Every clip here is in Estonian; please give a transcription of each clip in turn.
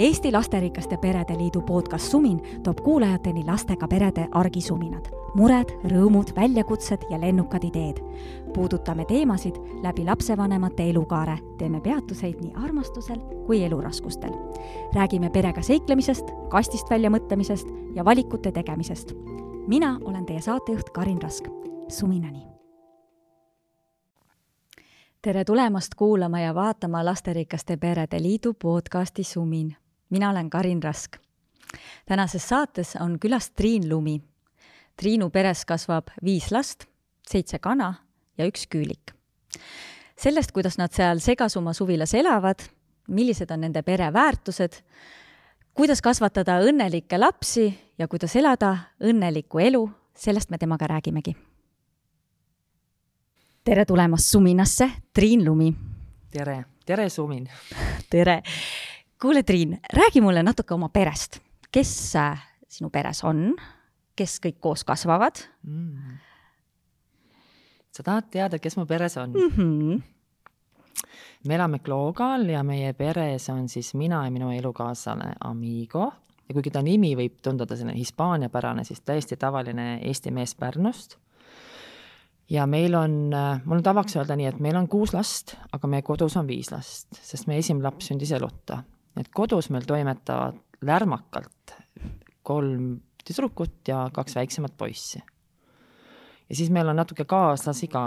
Eesti Lasterikaste Perede Liidu podcast Sumin toob kuulajateni lastega perede argisuminad, mured, rõõmud, väljakutsed ja lennukad ideed. puudutame teemasid läbi lapsevanemate elukaare, teeme peatuseid nii armastusel kui eluraskustel. räägime perega seiklemisest, kastist välja mõtlemisest ja valikute tegemisest. mina olen teie saatejuht Karin Rask. suminani! tere tulemast kuulama ja vaatama Lasterikaste Perede Liidu podcasti Sumin. Mina olen Karin Rask. tänases saates on külas Triin Lumi. Triinu peres kasvab viis last, seitse kana ja üks küülik. sellest, kuidas nad seal Segasuma suvilas elavad, millised on nende pere väärtused, kuidas kasvatada õnnelikke lapsi ja kuidas elada õnnelikku elu, sellest me temaga räägimegi tere tulemast Suminasse, Triin Lumi. tere, tere Sumin. tere. Kuule, Triin, räägi mulle natuke oma perest. kes äh, sinu peres on, kes kõik koos kasvavad mm.? sa tahad teada, kes mu peres on mm? -hmm. me elame Kloogal ja meie peres on siis mina ja minu elukaaslane Amigo ja kuigi ta nimi võib tunduda selline hispaaniapärane, siis täiesti tavaline Eesti mees Pärnust ja meil on, mul on tavaks öelda nii, et meil on kuus last, aga meie kodus on viis last, sest meie esimene laps sündis elutta. Et kodus meil toimetavad lärmakalt kolm tüdrukut ja kaks väiksemat poissi. ja siis meil on natuke kaaslasi ka,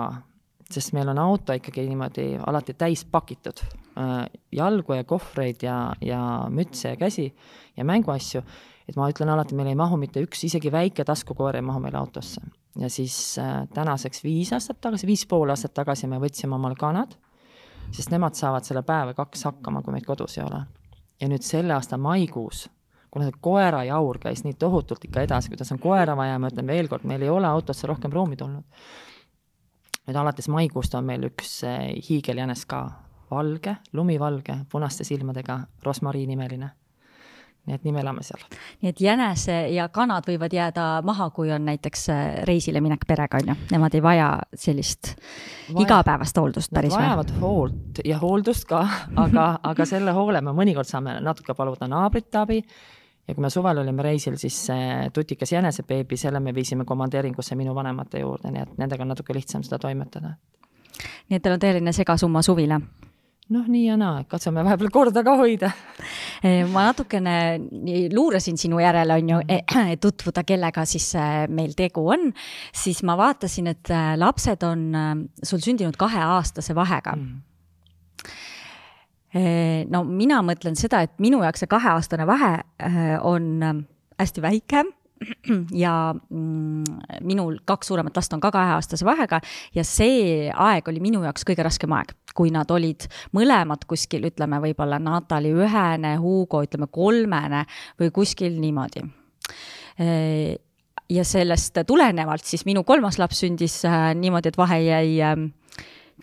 sest meil on auto ikkagi niimoodi alati täis pakitud äh, jalgu ja kohvreid ja, ja mütse ja käsi ja mänguasju, et ma ütlen alati, meil ei mahu mitte üks, isegi väike taskukoor ei mahu meil autosse ja siis äh, tänaseks viis aastat tagasi, viis pool aastat tagasi me võtsime omal kanad, sest nemad saavad selle päeva kaks hakkama, kui meid kodus ei ole. Ja nüüd selle aasta maikuus, kuna see koerajaur käis nii tohutult ikka edasi, kuidas on koera vaja, ma ütlen veel kord, meil ei ole autosse rohkem ruumi tulnud. nüüd alates maikuust on meil üks äh, hiigeljänes ka, valge, lumivalge, punaste silmadega, rosmariinimeline nii et nii me elame seal. nii et jänese ja kanad võivad jääda maha, kui on näiteks äh, reisile minek perega, on ju, nemad ei vaja sellist vaja, igapäevast hooldust päris või? vajavad hoolt ja hooldust ka, aga aga selle hoole me mõnikord saame natuke paluda naabrite abi ja kui me suvel olime reisil, siis see tutikas jänesebeebi, selle me viisime komandeeringusse minu vanemate juurde, nii et nendega on natuke lihtsam seda toimetada. nii et teil on tõeline segasumma suvila noh, nii ja naa, katsume vahepeal korda ka hoida. Eh, ma natukene luurasin sinu järele, on ju, mhm. et tutvuda, kellega siis eh, meil tegu on, siis ma vaatasin, et eh, lapsed on sul sündinud kaheaastase vahega mm no mina mõtlen seda, et minu jaoks see kaheaastane vahe on hästi väike ja mm, minul kaks suuremat last on ka kaheaastase vahega ja see aeg oli minu jaoks kõige raskem aeg, kui nad olid mõlemad kuskil, ütleme võib-olla Natali ühene, Hugo ütleme kolmene või kuskil niimoodi. Ja sellest tulenevalt siis minu kolmas laps sündis äh, niimoodi, et vahe jäi ähm,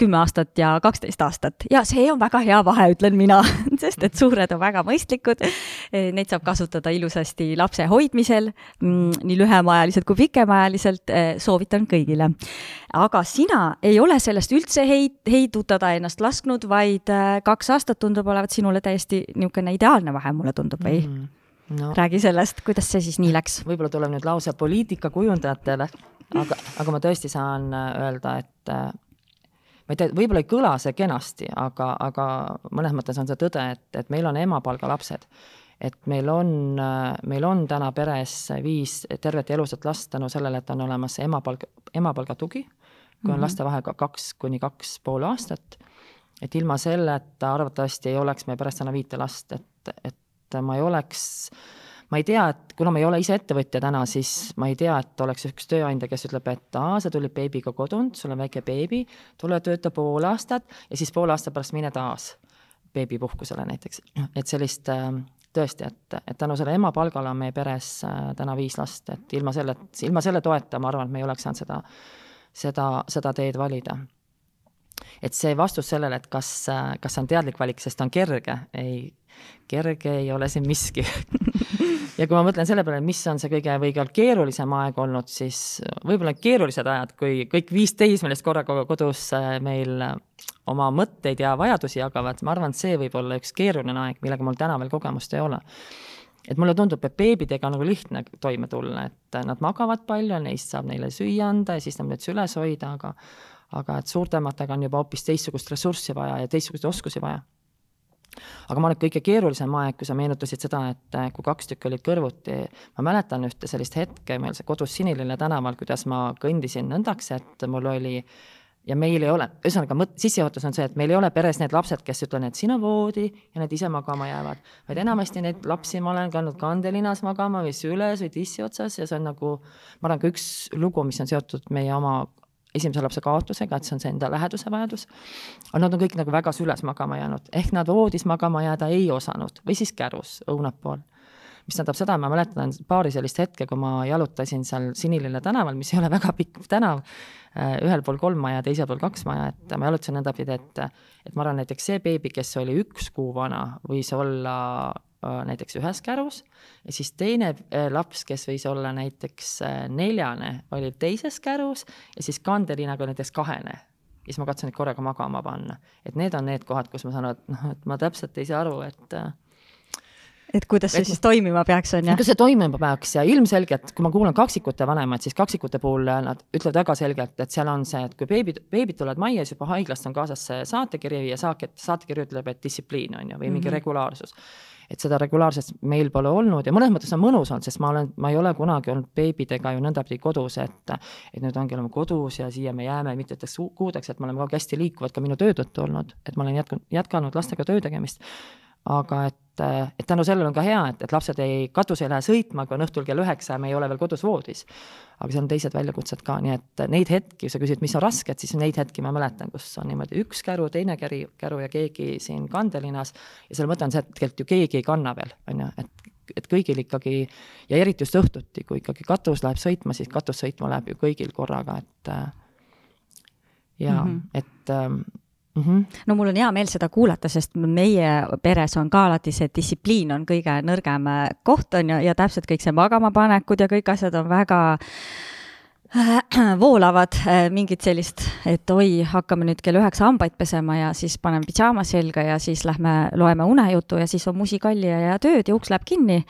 kümme aastat ja kaksteist aastat ja see on väga hea vahe, ütlen mina sest et suured on väga mõistlikud. Neid saab kasutada ilusasti lapse hoidmisel, mm, nii lühemaajaliselt kui pikemaajaliselt, soovitan kõigile. aga sina ei ole sellest üldse heid-, heidutada ennast lasknud, vaid äh, kaks aastat tundub olevat sinule täiesti niisugune ideaalne vahe, mulle tundub, või mm? -hmm no, räägi sellest, kuidas see siis nii läks? võib-olla tuleb nüüd lause poliitikakujundajatele, aga, aga ma tõesti saan äh, öelda, et äh, ma ei tea, võib-olla ei kõla see kenasti, aga, aga mõnes mõttes on see tõde, et, et meil on emapalga lapsed. et meil on, meil on täna peres viis tervet ja elusat last tänu sellele, et on olemas emapalk, emapalga tugi, kui on mm -hmm. laste vahega kaks kuni kaks pool aastat, et ilma selleta arvatavasti ei oleks meie peres täna viite last, et, et ma ei oleks äh, ma ei tea, et kuna ma ei ole ise ettevõtja täna, siis ma ei tea, et oleks üks tööandja, kes ütleb, et aa, sa tulid beebiga kodunt, sul on väike beebi, tule tööta pool aastat ja siis poole aasta pärast mine taas beebipuhkusele näiteks. et sellist ähm, tõesti, et, et tänu selle ema palgale on meie peres äh, täna viis last, et ilma selle, ilma selle toeta ma arvan, et me ei oleks saanud seda, seda, seda teed valida et see vastus sellele, et kas, kas see on teadlik valik, sest ta on kerge, ei, kerge ei ole siin miski ja kui ma mõtlen selle peale, mis on see kõige või keerulisem aeg olnud, siis võib-olla keerulised ajad, kui kõik viis teismelist korraga kodus äh, meil oma mõtteid ja vajadusi jagavad, ma arvan, et see võib olla üks keeruline aeg, millega mul täna veel kogemust ei ole. et mulle tundub, et beebidega on nagu lihtne toime tulla, et nad magavad palju, neist saab neile süüa anda ja siis saab neid süles hoida, aga aga et suurtematega on juba hoopis teistsugust ressurssi vaja ja teistsuguseid oskusi vaja. Aga ma arvan, et kõige keerulisem aeg, kui sa meenutasid seda, et äh, kui kaks tükki olid kõrvuti, ma mäletan ühte sellist hetke meil kodus Sinilille tänaval, kuidas ma kõndisin nõndaks, et mul oli ja meil ei ole, ühesõnaga mõt-, sissejuhatus on see, et meil ei ole peres need lapsed, kes ütlevad, et siin on voodi ja need ise magama jäävad, vaid enamasti neid lapsi ma olen kandnud kandelinas magama või süles või tissi otsas ja see on nagu, ma arvan, ka üks lugu, mis on seotud meie oma esimese lapse kaotusega, et see on see enda läheduse vajadus. aga nad on kõik nagu väga süles magama jäänud, ehk nad voodis magama jääda ei osanud või siis kärus õunapool. mis tähendab seda, ma mäletan paari sellist hetke, kui ma jalutasin seal Sinilille tänaval, mis ei ole väga pikk tänav, äh, ühel pool kolm maja, teisel pool kaks maja, et ma jalutasin nõndapidi, et et ma arvan, näiteks see beebi, kes oli üks kuu vana, võis olla näiteks ühes kärus ja siis teine äh, laps, kes võis olla näiteks äh, neljane, oli teises kärus ja siis kandelinaga näiteks kahene. ja siis ma katsusin neid korraga magama panna. et need on need kohad, kus ma saan aru, et noh, et ma täpselt ei saa aru, et et kuidas see et, siis toimima peaks, on ju? kuidas see toimima peaks ja ilmselgelt, kui ma kuulan kaksikute vanemaid, siis kaksikute puhul nad ütlevad väga selgelt, et seal on see, et kui beebid, beebid tulevad majja, siis juba haiglast on kaasas see saatekiri ja saak-, saatekiri ütleb, et distsipliin on ju, või mingi mm -hmm. regulaarsus et seda regulaarselt meil pole olnud ja mõnes mõttes on mõnus olnud, sest ma olen, ma ei ole kunagi olnud beebidega ju nõndapidi kodus, et et nüüd ongi oleme kodus ja siia me jääme mitmeteks kuudeks, et me oleme kogu aeg hästi liikuvad ka minu töö tõttu olnud, et ma olen jätkunud, jätkanud lastega töö tegemist aga et, et tänu sellele on ka hea, et, et lapsed ei, katus ei lähe sõitma, kui on õhtul kell üheksa ja me ei ole veel kodus voodis. aga seal on teised väljakutsed ka, nii et neid hetki, sa küsid, mis on rasked, siis neid hetki ma mäletan, kus on niimoodi üks käru, teine käri, käru ja keegi siin kandelinas ja selle mõte on see, et tegelikult ju keegi ei kanna veel, on ju, et et kõigil ikkagi ja eriti just õhtuti, kui ikkagi katus läheb sõitma, siis katus sõitma läheb ju kõigil korraga, et ja mm, -hmm. et ähm, Mm -hmm. no mul on hea meel seda kuulata, sest meie peres on ka alati see distsipliin on kõige nõrgem äh, koht on ju, ja täpselt kõik see magamapanekud ja kõik asjad on väga äh, voolavad, äh, mingit sellist, et oi, hakkame nüüd kell üheksa hambaid pesema ja siis paneme pidžaama selga ja siis lähme loeme unejutu ja siis on musikallija ja tööd ja uks läheb kinni.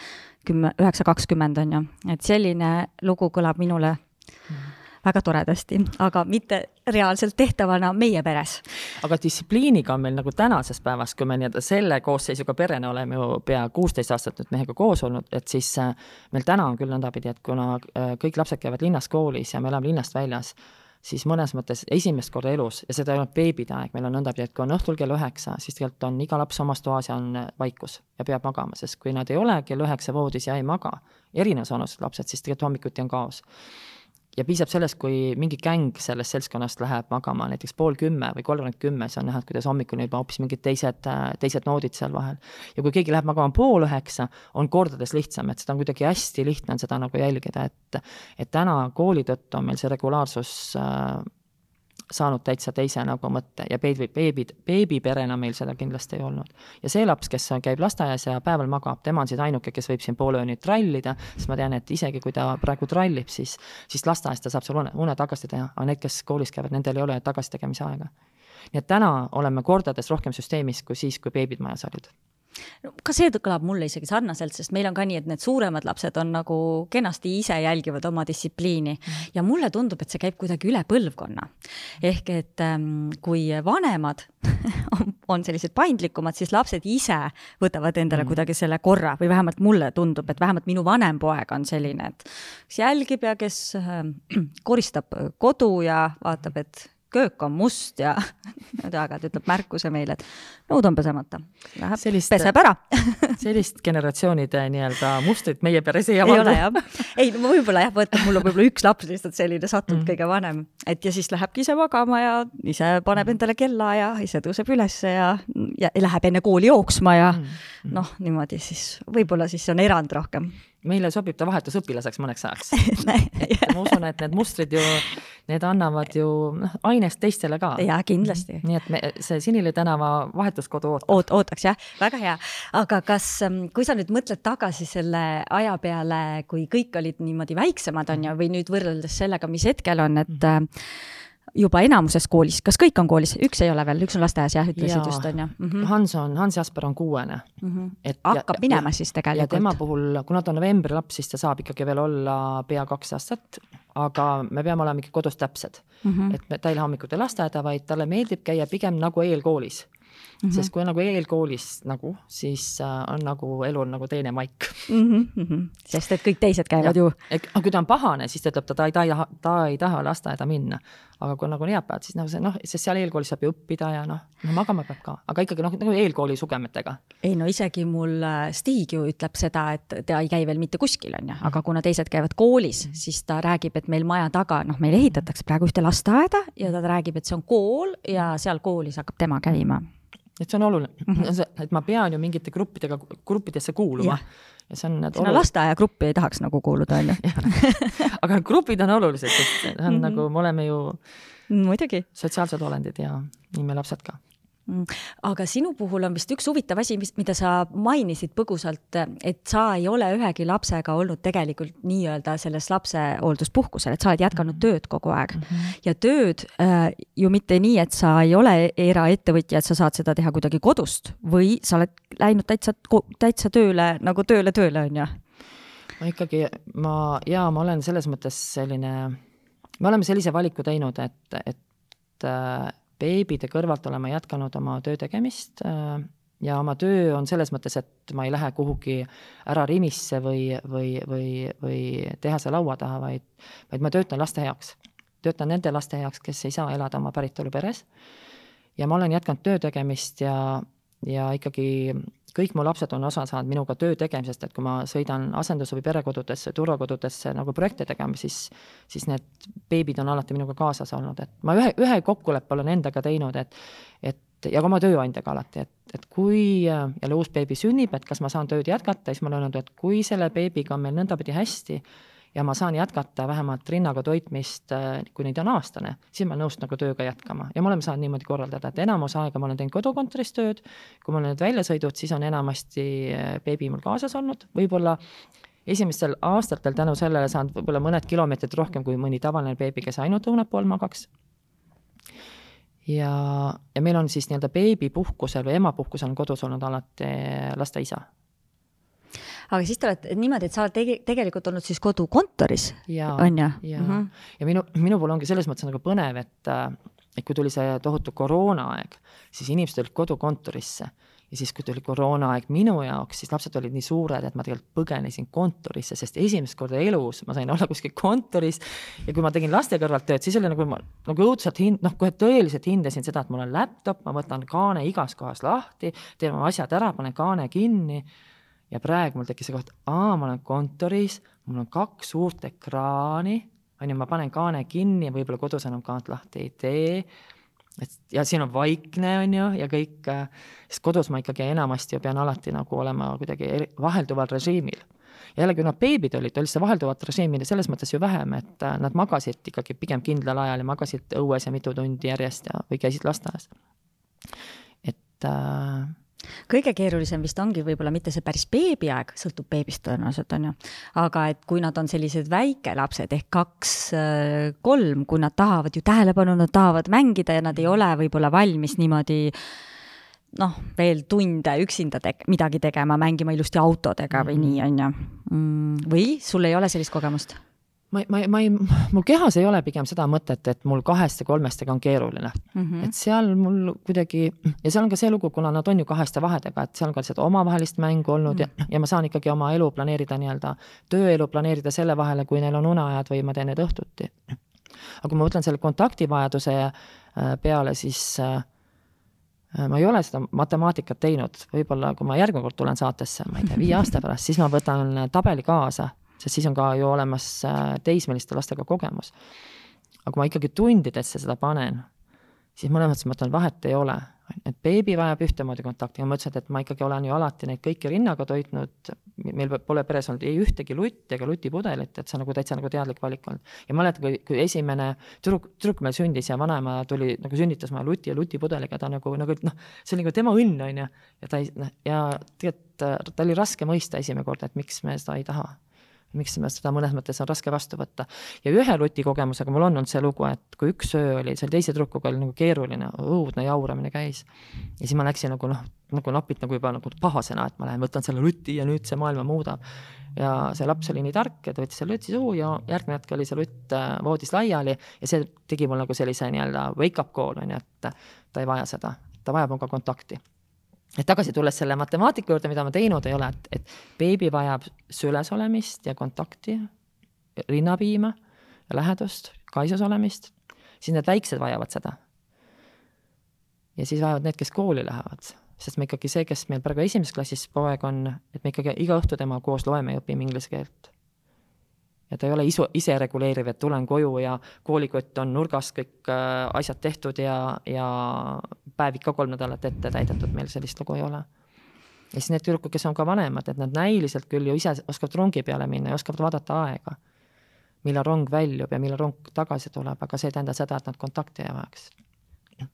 kümme, üheksa kakskümmend on ju, et selline lugu kõlab minule mm. -hmm väga toredasti, aga mitte reaalselt tehtavana meie peres. aga distsipliiniga on meil nagu tänases päevas, kui me nii-öelda selle koosseisuga perena oleme ju pea kuusteist aastat nüüd mehega koos olnud, et siis äh, meil täna on küll nõndapidi, et kuna äh, kõik lapsed käivad linnas koolis ja me elame linnast väljas, siis mõnes mõttes esimest korda elus ja seda ei olnud beebide aeg, meil on nõndapidi, et kui on õhtul kell üheksa, siis tegelikult on iga laps omas toas ja on äh, vaikus ja peab magama, sest kui nad ei ole kell üheksa voodis ja ei maga, erinevas vanuses lapsed, siis tegelikult hommikuti on kaos ja piisab sellest, kui mingi gäng sellest seltskonnast läheb magama näiteks pool kümme või kolmkümmend kümme, siis on näha, et kuidas hommikul on juba hoopis mingid teised, teised noodid seal vahel. ja kui keegi läheb magama pool üheksa, on kordades lihtsam, et seda on kuidagi hästi lihtne on seda nagu jälgida, et et täna kooli tõttu on meil see regulaarsus äh, saanud täitsa teise nagu mõtte ja beebi, beebid, beebiperena meil seda kindlasti ei olnud. ja see laps, kes käib lasteaias ja päeval magab, tema on siis ainuke, kes võib siin poole ööni trallida, sest ma tean, et isegi kui ta praegu trallib, siis, siis lasteaias ta saab seal une, une tagasi teha, aga need, kes koolis käivad, nendel ei ole tagasitegemise aega. nii et täna oleme kordades rohkem süsteemis kui siis, kui beebid majas olid no ka see kõlab mulle isegi sarnaselt, sest meil on ka nii, et need suuremad lapsed on nagu kenasti ise jälgivad oma distsipliini mm. ja mulle tundub, et see käib kuidagi üle põlvkonna. ehk et ähm, kui vanemad on sellised paindlikumad, siis lapsed ise võtavad endale mm. kuidagi selle korra või vähemalt mulle tundub, et vähemalt minu vanem poeg on selline, et kes jälgib ja kes äh, koristab kodu ja vaatab, et köök on must ja aeg-ajalt ütleb märkuse meile, et nõud on pesemata. Läheb, peseb ära sellist generatsioonide nii-öelda mustrit meie peres ei avalda. ei ole jah. ei, no võib-olla jah, võtta, mul on võib-olla üks laps lihtsalt selline sattunud mm. kõige vanem, et ja siis lähebki ise magama ja ise paneb mm. endale kellaaja, ise tõuseb ülesse ja, ja läheb enne kooli jooksma ja mm. noh, niimoodi siis võib-olla siis on erand rohkem meile sobib ta vahetusõpilaseks mõneks ajaks ma usun, et need mustrid ju, need annavad ju noh, ainest teistele ka. jaa, kindlasti. nii et me, see Sinili tänava vahetuskodu ootab Oot,. ootaks jah, väga hea. aga kas, ähm, kui sa nüüd mõtled tagasi selle aja peale, kui kõik olid niimoodi väiksemad, on ju, või nüüd võrreldes sellega, mis hetkel on, et mm -hmm juba enamuses koolis, kas kõik on koolis, üks ei ole veel, üks on lasteaias jah, ütlesid just, on ju mm -hmm.? Hans on, Hans Jasper on kuuene mm. -hmm. et hakkab ja, minema ja, siis tegelikult. ja tema puhul, kuna ta on novembri laps, siis ta saab ikkagi veel olla pea kaks aastat, aga me peame olema ikka kodus täpsed mm. -hmm. et me, ta ei lähe hommikuti lasteaeda, vaid talle meeldib käia pigem nagu eelkoolis Mm -hmm. sest kui on nagu eelkoolis nagu, siis äh, on nagu elu on nagu teine maik mm. -hmm. sest et kõik teised käivad ja. ju. aga kui ta on pahane, siis ta ütleb, ta ei taha, ta ei taha lasteaeda minna. Aga kui nagu neljapäevad, siis nagu see noh, sest seal eelkoolis saab ju õppida ja noh, no magama peab ka, aga ikkagi noh, nagu eelkooli sugemetega. ei no isegi mul äh, Stig ju ütleb seda, et ta ei käi veel mitte kuskil, on ju, aga kuna teised käivad koolis, siis ta räägib, et meil maja taga, noh, meil ehitatakse praegu ühte lasteaeda ja ta räägib, et see on kool ja seal koolis hakkab tema käima et see on oluline mm, -hmm. et ma pean ju mingite gruppidega, gruppidesse kuuluma. ja see on. sinna lasteaiagruppi ei tahaks nagu kuuluda, on ju. aga grupid on olulised, sest see on mm -hmm. nagu, me oleme ju. muidugi. sotsiaalsed olendid ja nii me lapsed ka. Aga sinu puhul on vist üks huvitav asi, mis, mida sa mainisid põgusalt, et sa ei ole ühegi lapsega olnud tegelikult nii-öelda selles lapsehoolduspuhkusel, et sa oled jätkanud mhm. tööd kogu aeg mm. -hmm. ja tööd äh, ju mitte nii, et sa ei ole eraettevõtja, et sa saad seda teha kuidagi kodust või sa oled läinud täitsa, täitsa tööle nagu tööle, tööle, on ju? ma ikkagi, ma, jaa, ma olen selles mõttes selline, me oleme sellise valiku teinud, et, et äh, beebide kõrvalt olen ma jätkanud oma töö tegemist äh, ja oma töö on selles mõttes, et ma ei lähe kuhugi ära Rimisse või, või, või, või tehase laua taha, vaid, vaid ma töötan laste heaks. töötan nende laste heaks, kes ei saa elada oma päritoluperes. ja ma olen jätkanud töö tegemist ja, ja ikkagi kõik mu lapsed on osa saanud minuga töö tegemisest, et kui ma sõidan asendus- või perekodudesse, turvakodudesse nagu projekte tegema, siis, siis need beebid on alati minuga kaasas olnud, et ma ühe, ühe kokkuleppe olen endaga teinud, et, et ja ka oma tööandjaga alati, et, et kui jälle uus beebi sünnib, et kas ma saan tööd jätkata, siis ma olen öelnud, et kui selle beebiga on meil nõndapidi hästi, ja ma saan jätkata vähemalt rinnaga toitmist, äh, kuni ta on aastane, siis ma olen nõus nagu tööga jätkama. Ja me oleme saanud niimoodi korraldada, et enamus aega ma olen teinud kodukontoris tööd, kui mul on need väljasõidud, siis on enamasti äh, beebi mul kaasas olnud, võib-olla esimestel aastatel tänu sellele saanud võib-olla mõned kilomeetrid rohkem kui mõni tavaline beebi, kes ainult õunab pool magaks. ja, ja meil on siis nii-öelda beebipuhkusel või emapuhkusel on kodus olnud alati laste isa aga siis te olete niimoodi, et sa oled tege, tegelikult olnud siis kodukontoris, on ju? ja mm, -hmm. ja minu, minu puhul ongi selles mõttes nagu põnev, et, et kui tuli see tohutu koroonaaeg, siis inimesed tulid kodukontorisse ja siis, kui tuli koroonaaeg minu jaoks, siis lapsed olid nii suured, et ma tegelikult põgenesin kontorisse, sest esimest korda elus ma sain olla kuskil kontoris ja kui ma tegin laste kõrvalt tööd, siis oli nagu ma nagu õudselt hind-, noh, kohe tõeliselt hindasin seda, et mul on laptop, ma võtan kaane igas kohas lahti, teen oma asjad ära, panen kaane kinni ja praegu mul tekkis see koht, aa, ma olen kontoris, mul on kaks suurt ekraani, on ju, ma panen kaane kinni ja võib-olla kodus enam kaant lahti ei tee, et ja siin on vaikne, on ju, ja kõik, sest kodus ma ikkagi enamasti ju pean alati nagu olema kuidagi vahelduval režiimil. jällegi, nad beebid olid, oli seda vahelduvat režiimi selles mõttes ju vähem, et äh, nad magasid ikkagi pigem kindlal ajal ja magasid õues ja mitu tundi järjest ja, või käisid lasteaias. et äh, kõige keerulisem vist ongi võib-olla mitte see päris beebiaeg, sõltub beebist tõenäoliselt, on ju, aga et kui nad on sellised väikelapsed ehk kaks-kolm, kui nad tahavad ju tähelepanu, nad tahavad mängida ja nad ei ole võib-olla valmis niimoodi noh, veel tunde üksinda te midagi tegema, mängima ilusti autodega või nii, on ju. Mm, või sul ei ole sellist kogemust? Ma, ma, ma ei, mul kehas ei ole pigem seda mõtet, et mul kahest ja kolmestega on keeruline mm. -hmm. et seal mul kuidagi, ja seal on ka see lugu, kuna nad on ju kaheste vahedega, et seal on ka seda omavahelist mängu olnud mm -hmm. ja, ja ma saan ikkagi oma elu planeerida nii-öelda, tööelu planeerida selle vahele, kui neil on uneajad või ma teen need õhtuti. aga kui ma mõtlen selle kontaktivajaduse äh, peale, siis äh, ma ei ole seda matemaatikat teinud, võib-olla kui ma järgmine kord tulen saatesse, ma ei tea, viie aasta pärast, siis ma võtan tabeli kaasa sest siis on ka ju olemas äh, teismeliste lastega kogemus. aga kui ma ikkagi tundidesse seda panen, siis mõnes mõttes ma ütlen, vahet ei ole, et beebi vajab ühtemoodi kontakti. Ja ma ütlesin, et ma ikkagi olen ju alati neid kõiki rinnaga toitnud, meil pole peres olnud ei ühtegi lutti ega lutipudelit, et see on nagu täitsa nagu teadlik valik olnud. ja mäletan, kui, kui esimene tüdruk, tüdruk meil sündis ja vanaema tuli nagu sünnitas ma luti ja lutipudeliga, ta nagu, nagu noh, see oli nagu tema õnn, on ju, ja ta ei, noh, ja tegelikult ta oli raske mõista esimene kord, et miks me seda ei taha miks seda mõnes mõttes on raske vastu võtta. ja ühe luti kogemusega mul on olnud see lugu, et kui üks öö oli seal teise tüdrukuga oli nagu keeruline, õudne jauramine käis. ja siis ma läksin nagu noh, nagu napilt nagu juba nagu pahasena, et ma lähen võtan selle luti ja nüüd see maailma muudab. ja see laps oli nii tark, et võttis selle luti suhu ja järgmine hetk oli see lutt äh, voodis laiali ja see tegi mul nagu sellise nii-öelda wake up call on ju, et ta ei vaja seda, ta vajab minuga kontakti et tagasi tulles selle matemaatika juurde, mida ma teinud ei ole, et, et beebi vajab süles olemist ja kontakti, rinnapiima lähedust, kaisus olemist, siis need väiksed vajavad seda. ja siis vajavad need, kes kooli lähevad, sest me ikkagi see, kes meil praegu esimeses klassis poeg on, et me ikkagi iga õhtu temaga koos loeme ja õpime inglise keelt ja ta ei ole isu, ise reguleeriv, et tulen koju ja koolikott on nurgas, kõik äh, asjad tehtud ja, ja päev ikka kolm nädalat ette täidetud, meil sellist lugu ei ole. ja siis need tüdrukud, kes on ka vanemad, et nad näiliselt küll ju ise oskavad rongi peale minna ja oskavad vaadata aega, millal rong väljub ja millal rong tagasi tuleb, aga see ei tähenda seda, et nad kontakti ei vajaks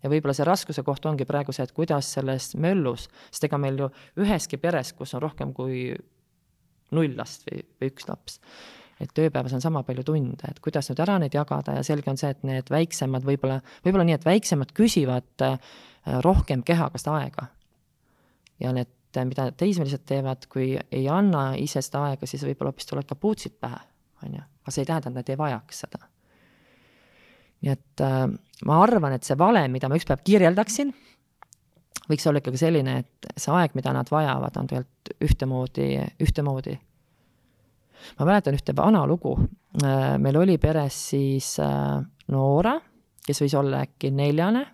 ja võib-olla see raskuse koht ongi praegu see, et kuidas selles möllus, sest ega meil ju üheski peres, kus on rohkem kui null last või, või üks laps, et ööpäevas on sama palju tunde, et kuidas nüüd ära neid jagada ja selge on see, et need väiksemad võib-olla, võib-olla nii, et väiksemad küsivad äh, rohkem kehakast aega. ja need, mida teismelised teevad, kui ei anna ise seda aega, siis võib-olla hoopis tulevad kapuutsid pähe, on ju, aga see ei tähenda, et nad ei vajaks seda. nii et äh, ma arvan, et see valem, mida ma ükspäev kirjeldaksin, võiks olla ikkagi selline, et see aeg, mida nad vajavad, on tegelikult ühtemoodi, ühtemoodi ma mäletan ühte vana lugu, äh, meil oli peres siis äh, Noora, kes võis olla äkki neljane,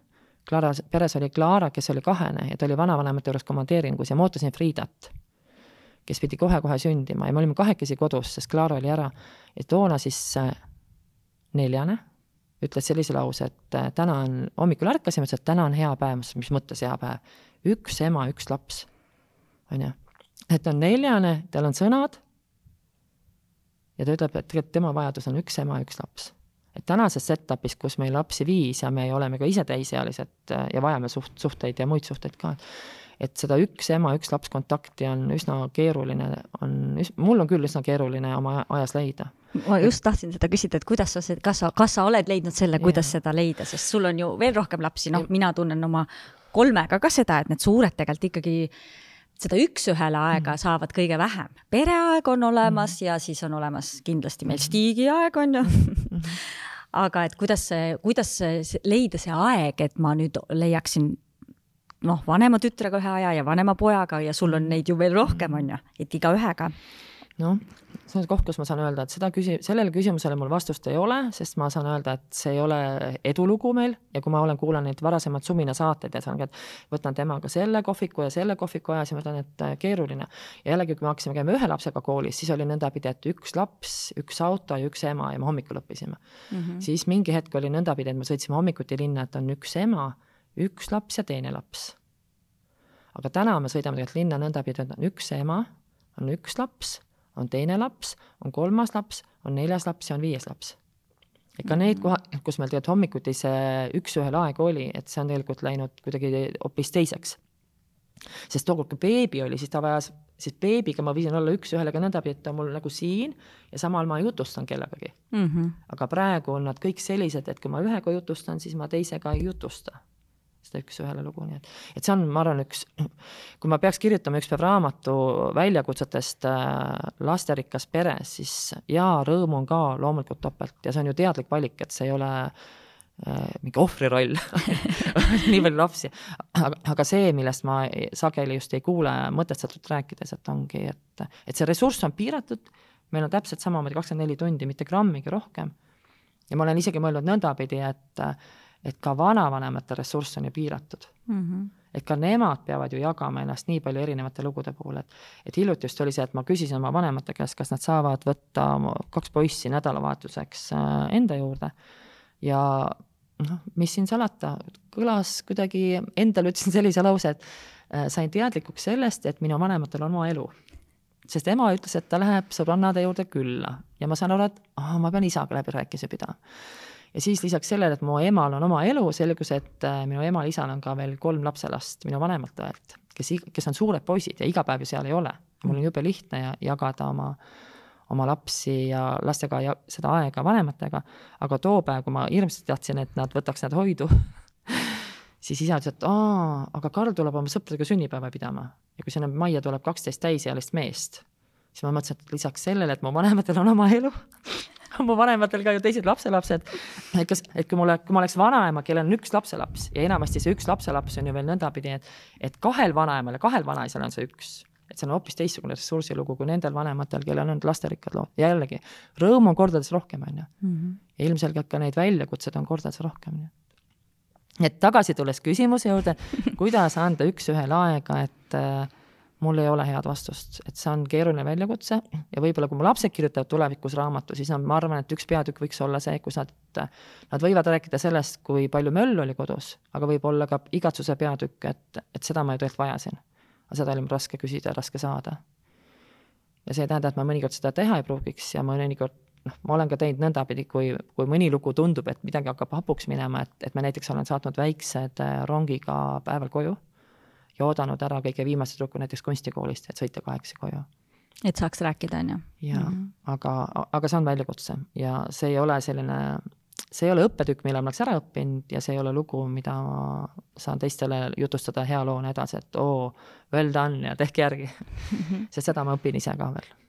Klaara, peres oli Klaara, kes oli kahene ja ta oli vanavanemate juures komandeeringus ja ma ootasin Friidat, kes pidi kohe-kohe sündima ja me olime kahekesi kodus, sest Klaara oli ära. ja toona siis äh, neljane ütles sellise lause, et täna on, hommikul ärkasime, ütles, et täna on hea päev, ma ütlesin, mis mõttes hea päev? üks ema, üks laps, on ju. et on neljane, tal on sõnad ja ta ütleb, et tegelikult tema vajadus on üks ema, üks laps. et tänases setup'is, kus meil lapsi viis ja me oleme ka ise täisealised äh, ja vajame suht-, suhteid ja muid suhteid ka, et seda üks ema, üks laps kontakti on üsna keeruline, on, mul on küll üsna keeruline oma ajas leida. ma just tahtsin seda küsida, et kuidas sa, kas sa, kas sa oled leidnud selle, kuidas yeah. seda leida, sest sul on ju veel rohkem lapsi, noh, mina tunnen oma kolmega ka seda, et need suured tegelikult ikkagi seda üks-ühele aega mm. saavad kõige vähem. pereaeg on olemas mm. ja siis on olemas kindlasti meil stiigiaeg on ju mm. aga et kuidas see, kuidas leida see aeg, et ma nüüd leiaksin noh, vanema tütrega ühe aja ja vanema pojaga ja sul on neid ju veel rohkem, on ju, et igaühega noh, see on koht, kus ma saan öelda, et seda küsi-, sellele küsimusele mul vastust ei ole, sest ma saan öelda, et see ei ole edulugu meil ja kui ma olen kuulanud neid varasemaid suminasaateid ja saan ka, et võtan temaga selle kohviku ja selle kohviku aja, siis ma ütlen, et äh, keeruline. ja jällegi, kui me hakkasime käima ühe lapsega koolis, siis oli nõndapidi, et üks laps, üks auto ja üks ema ja me hommikul õppisime mm. -hmm. siis mingi hetk oli nõndapidi, et me sõitsime hommikuti linna, et on üks ema, üks laps ja teine laps. aga täna me sõidame tegelikult linna nõndapidi, et on üks ema, on üks laps on teine laps, on kolmas laps, on neljas laps ja on viies laps. ega neid koha, kus meil tegelikult hommikuti see üks-ühele aeg oli, et see on tegelikult läinud kuidagi hoopis teiseks. sest tookord, kui beebi oli, siis ta vajas, siis beebiga ma võisin olla üks-ühele ka nõndapidi, et ta on mul nagu siin ja samal ma jutustan kellegagi mm. -hmm. aga praegu on nad kõik sellised, et kui ma ühega jutustan, siis ma teisega ei jutusta seda üks-ühele lugu, nii et, et see on, ma arvan, üks, kui ma peaks kirjutama ükspäev raamatu väljakutsetest äh, lasterikas peres, siis jaa, rõõmu on ka loomulikult topelt ja see on ju teadlik valik, et see ei ole äh, mingi ohvri roll nii palju lapsi, aga, aga see, millest ma sageli just ei kuule mõtestatult rääkides, et ongi, et, et see ressurss on piiratud, meil on täpselt samamoodi kakskümmend neli tundi, mitte grammigi rohkem. ja ma olen isegi mõelnud nõndapidi, et et ka vanavanemate ressurss on ju piiratud mm. -hmm. et ka nemad peavad ju jagama ennast nii palju erinevate lugude puhul, et et hiljuti just oli see, et ma küsisin oma vanemate käest, kas nad saavad võtta kaks poissi nädalavahetuseks äh, enda juurde ja noh, mis siin salata, kõlas kuidagi, endale ütlesin sellise lause, et äh, sain teadlikuks sellest, et minu vanematel on oma elu sest ema ütles, et ta läheb sõbrannade juurde külla ja ma saan aru, et aa, ma pean isaga läbirääkimisi pidama ja siis lisaks sellele, et mu emal on oma elu, selgus, et äh, minu emal-isal on ka veel kolm lapselast minu vanemalt õelt, kes, kes on suured poisid ja iga päev ju seal ei ole. mul on jube lihtne ja jagada oma, oma lapsi ja lastega ja seda aega vanematega, aga too päev, kui ma hirmsasti tahtsin, et nad võtaks nad hoidu siis isa ütles, et aa, aga Karl tuleb oma sõpradega sünnipäeva pidama ja kui sinna majja tuleb kaksteist täisealist meest, siis ma mõtlesin, et lisaks sellele, et mu vanematel on oma elu mu vanematel ka ju teised lapselapsed. et kas, et kui mul, kui ma oleks vanaema, kellel on üks lapselaps ja enamasti see üks lapselaps on ju veel nõndapidi, et, et kahel vanaemal ja kahel vanaisal on see üks et see on hoopis teistsugune ressursilugu kui nendel vanematel, kellel on lasterikkad lood ja jällegi, rõõmu on kordades rohkem, on ju. Mhm. ilmselgelt ka neid väljakutsed on kordades rohkem, et tagasi tulles küsimuse juurde, kuidas anda üks-ühele aega, et äh, mul ei ole head vastust, et see on keeruline väljakutse ja võib-olla kui mu lapsed kirjutavad tulevikus raamatu, siis nad, ma arvan, et üks peatükk võiks olla see, kus nad, nad võivad rääkida sellest, kui palju möllu oli kodus, aga võib olla ka igatsuse peatükk, et, et seda ma ju tegelikult vajasin. aga seda oli mul raske küsida raske saada. ja see ei tähenda, et ma mõnikord seda teha ei pruugiks ja mõnikord noh, ma olen ka teinud nõndapidi, kui, kui mõni lugu tundub, et midagi hakkab hapuks minema, et, et ma näiteks olen saatnud väiksed äh, rongiga päeval koju ja oodanud ära kõige viimase tüdruku näiteks kunstikoolist, et sõita kahekesi koju. et saaks rääkida, on ju? jaa mm, -hmm. aga, aga see on väljakutse ja see ei ole selline, see ei ole õppetükk, mille ma oleks ära õppinud ja see ei ole lugu, mida ma saan teistele jutustada hea loona edasi, et oo, well done ja tehke järgi. -hmm. sest seda ma õpin ise ka veel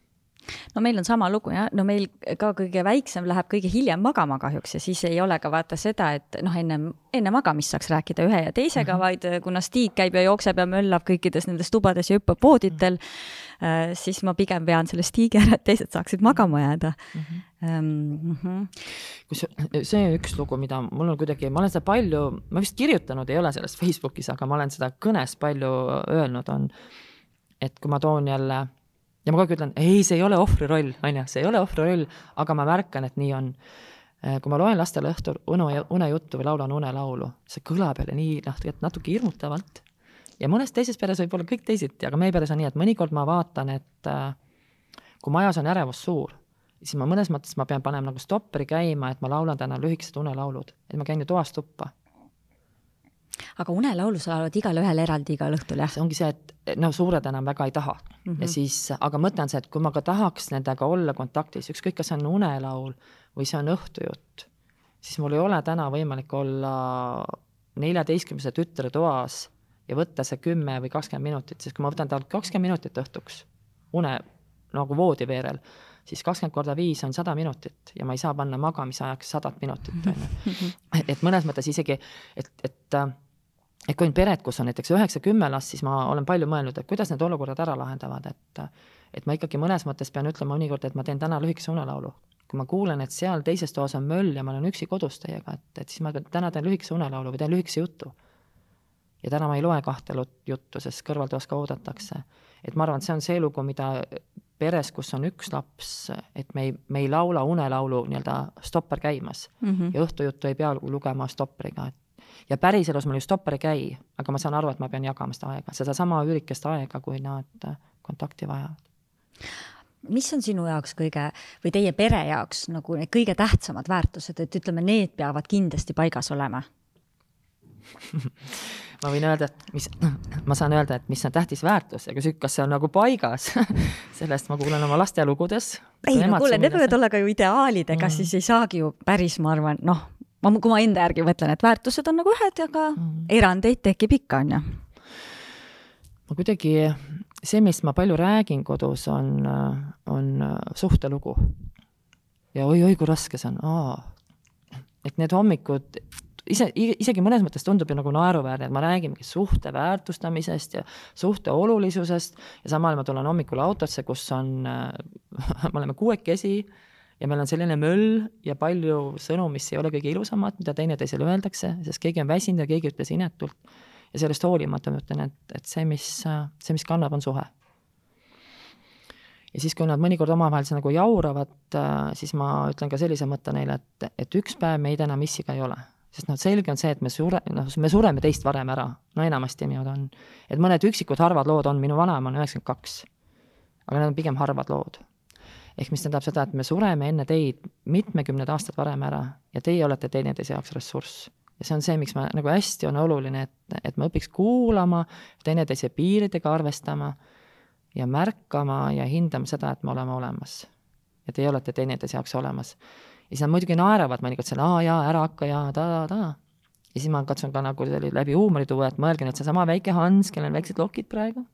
no meil on sama lugu jah, no meil ka kõige väiksem läheb kõige hiljem magama kahjuks ja siis ei ole ka vaata seda, et noh, ennem, enne magamist saaks rääkida ühe ja teisega mm, -hmm. vaid kuna Stig käib ja jookseb ja möllab kõikides nendes tubades ja hüppab pooditel mm, -hmm. siis ma pigem vean selle Stigi ära, et teised saaksid magama jääda mm. -hmm. Mm -hmm. kus see üks lugu, mida mul on kuidagi, ma olen seda palju, ma vist kirjutanud ei ole sellest Facebookis, aga ma olen seda kõnes palju öelnud, on, et kui ma toon jälle ja ma kogu aeg ütlen, ei, see ei ole ohvri roll, on ju, see ei ole ohvri roll, aga ma märkan, et nii on. Äh, kui ma loen lastele õhtul une, unejuttu või laulan unelaulu, see kõlab jälle nii noh, tegelikult natuke hirmutavalt. ja mõnes teises peres võib olla kõik teisiti, aga meie peres on nii, et mõnikord ma vaatan, et äh, kui majas on ärevus suur, siis ma mõnes mõttes ma pean panema nagu stopperi käima, et ma laulan täna lühikesed unelaulud, et ma käin ju toast tuppa aga unelaulu sa laulad igale ühele eraldi igal õhtul, jah? see ongi see, et no suured enam väga ei taha mm. -hmm. ja siis, aga mõte on see, et kui ma ka tahaks nendega olla kontaktis, ükskõik, kas see on unelaul või see on õhtujutt, siis mul ei ole täna võimalik olla neljateistkümnese tütre toas ja võtta see kümme või kakskümmend minutit, sest kui ma võtan talt kakskümmend minutit õhtuks une nagu voodiveerel, siis kakskümmend korda viis on sada minutit ja ma ei saa panna magamisajaks sadat minutit, on ju. et mõnes mõttes isegi, et, et et kui on pered, kus on näiteks üheksa-kümme last, siis ma olen palju mõelnud, et kuidas need olukorrad ära lahendavad, et et ma ikkagi mõnes mõttes pean ütlema mõnikord, et ma teen täna lühikese unelaulu. kui ma kuulen, et seal teises toas on möll ja ma olen üksi kodus teiega, et, et siis ma täna teen lühikese unelaulu või teen lühikese jutu. ja täna ma ei loe kahte juttu, sest kõrvaltoas ka oodatakse. et ma arvan, et see on see lugu, mida peres, kus on üks laps, et me ei, me ei laula unelaulu nii-öelda stopper käimas mm -hmm. ja õhtujuttu ei pea lugema stopperiga, et ja päriselus mul ju stopper ei käi, aga ma saan aru, et ma pean jagama seda aega, sedasama üürikest aega, kui nad äh, kontakti vajavad. mis on sinu jaoks kõige või teie pere jaoks nagu need kõige tähtsamad väärtused, et ütleme, need peavad kindlasti paigas olema ma võin öelda, et mis, ma saan öelda, et mis on tähtis väärtus ja kas, kas see on nagu paigas sellest ma kuulen oma laste lugudes. ei no kuule, need võivad olla ka ju ideaalidega mm., siis ei saagi ju päris, ma arvan, noh, ma, kui ma enda järgi mõtlen, et väärtused on nagu ühed, aga mm. erandeid tekib ikka, on ju. ma kuidagi, see, millest ma palju räägin kodus, on, on suhtelugu. ja oi-oi, kui raske see on, aa. et need hommikud, ise, isegi mõnes mõttes tundub ju nagu naeruväärne, et ma räägin mingist suhte väärtustamisest ja suhte olulisusest ja samal ma tulen hommikul autosse, kus on, me oleme kuuekesi ja meil on selline möll ja palju sõnu, mis ei ole kõige ilusamad, mida teineteisele öeldakse, sest keegi on väsinud ja keegi ütles inetult. ja sellest hoolimata ma ütlen, et, et see, mis, see, mis kannab, on suhe. ja siis, kui nad mõnikord omavahel nagu jauravad, siis ma ütlen ka sellise mõtte neile, et, et üks päev meid enam issiga ei ole sest noh, selge on see, et me sure-, noh, me sureme teist varem ära, no enamasti niimoodi on. et mõned üksikud harvad lood on, minu vanaema on üheksakümmend kaks. aga need on pigem harvad lood ehk mis tähendab seda, et me sureme enne teid mitmekümned aastad varem ära ja teie olete teineteise jaoks ressurss. ja see on see, miks ma, nagu hästi on oluline, et, et ma õpiks kuulama, teineteise piiridega arvestama ja märkama ja hindama seda, et me oleme olemas. ja teie olete teineteise jaoks olemas. ja siis nad muidugi naeravad mõnikord selle aa jaa, ära hakka ja ta-ta-ta. ja siis ma katsun ka nagu läbi huumori tuua, et mõelge nüüd seesama väike Hans, kellel on väiksed lokid praegu.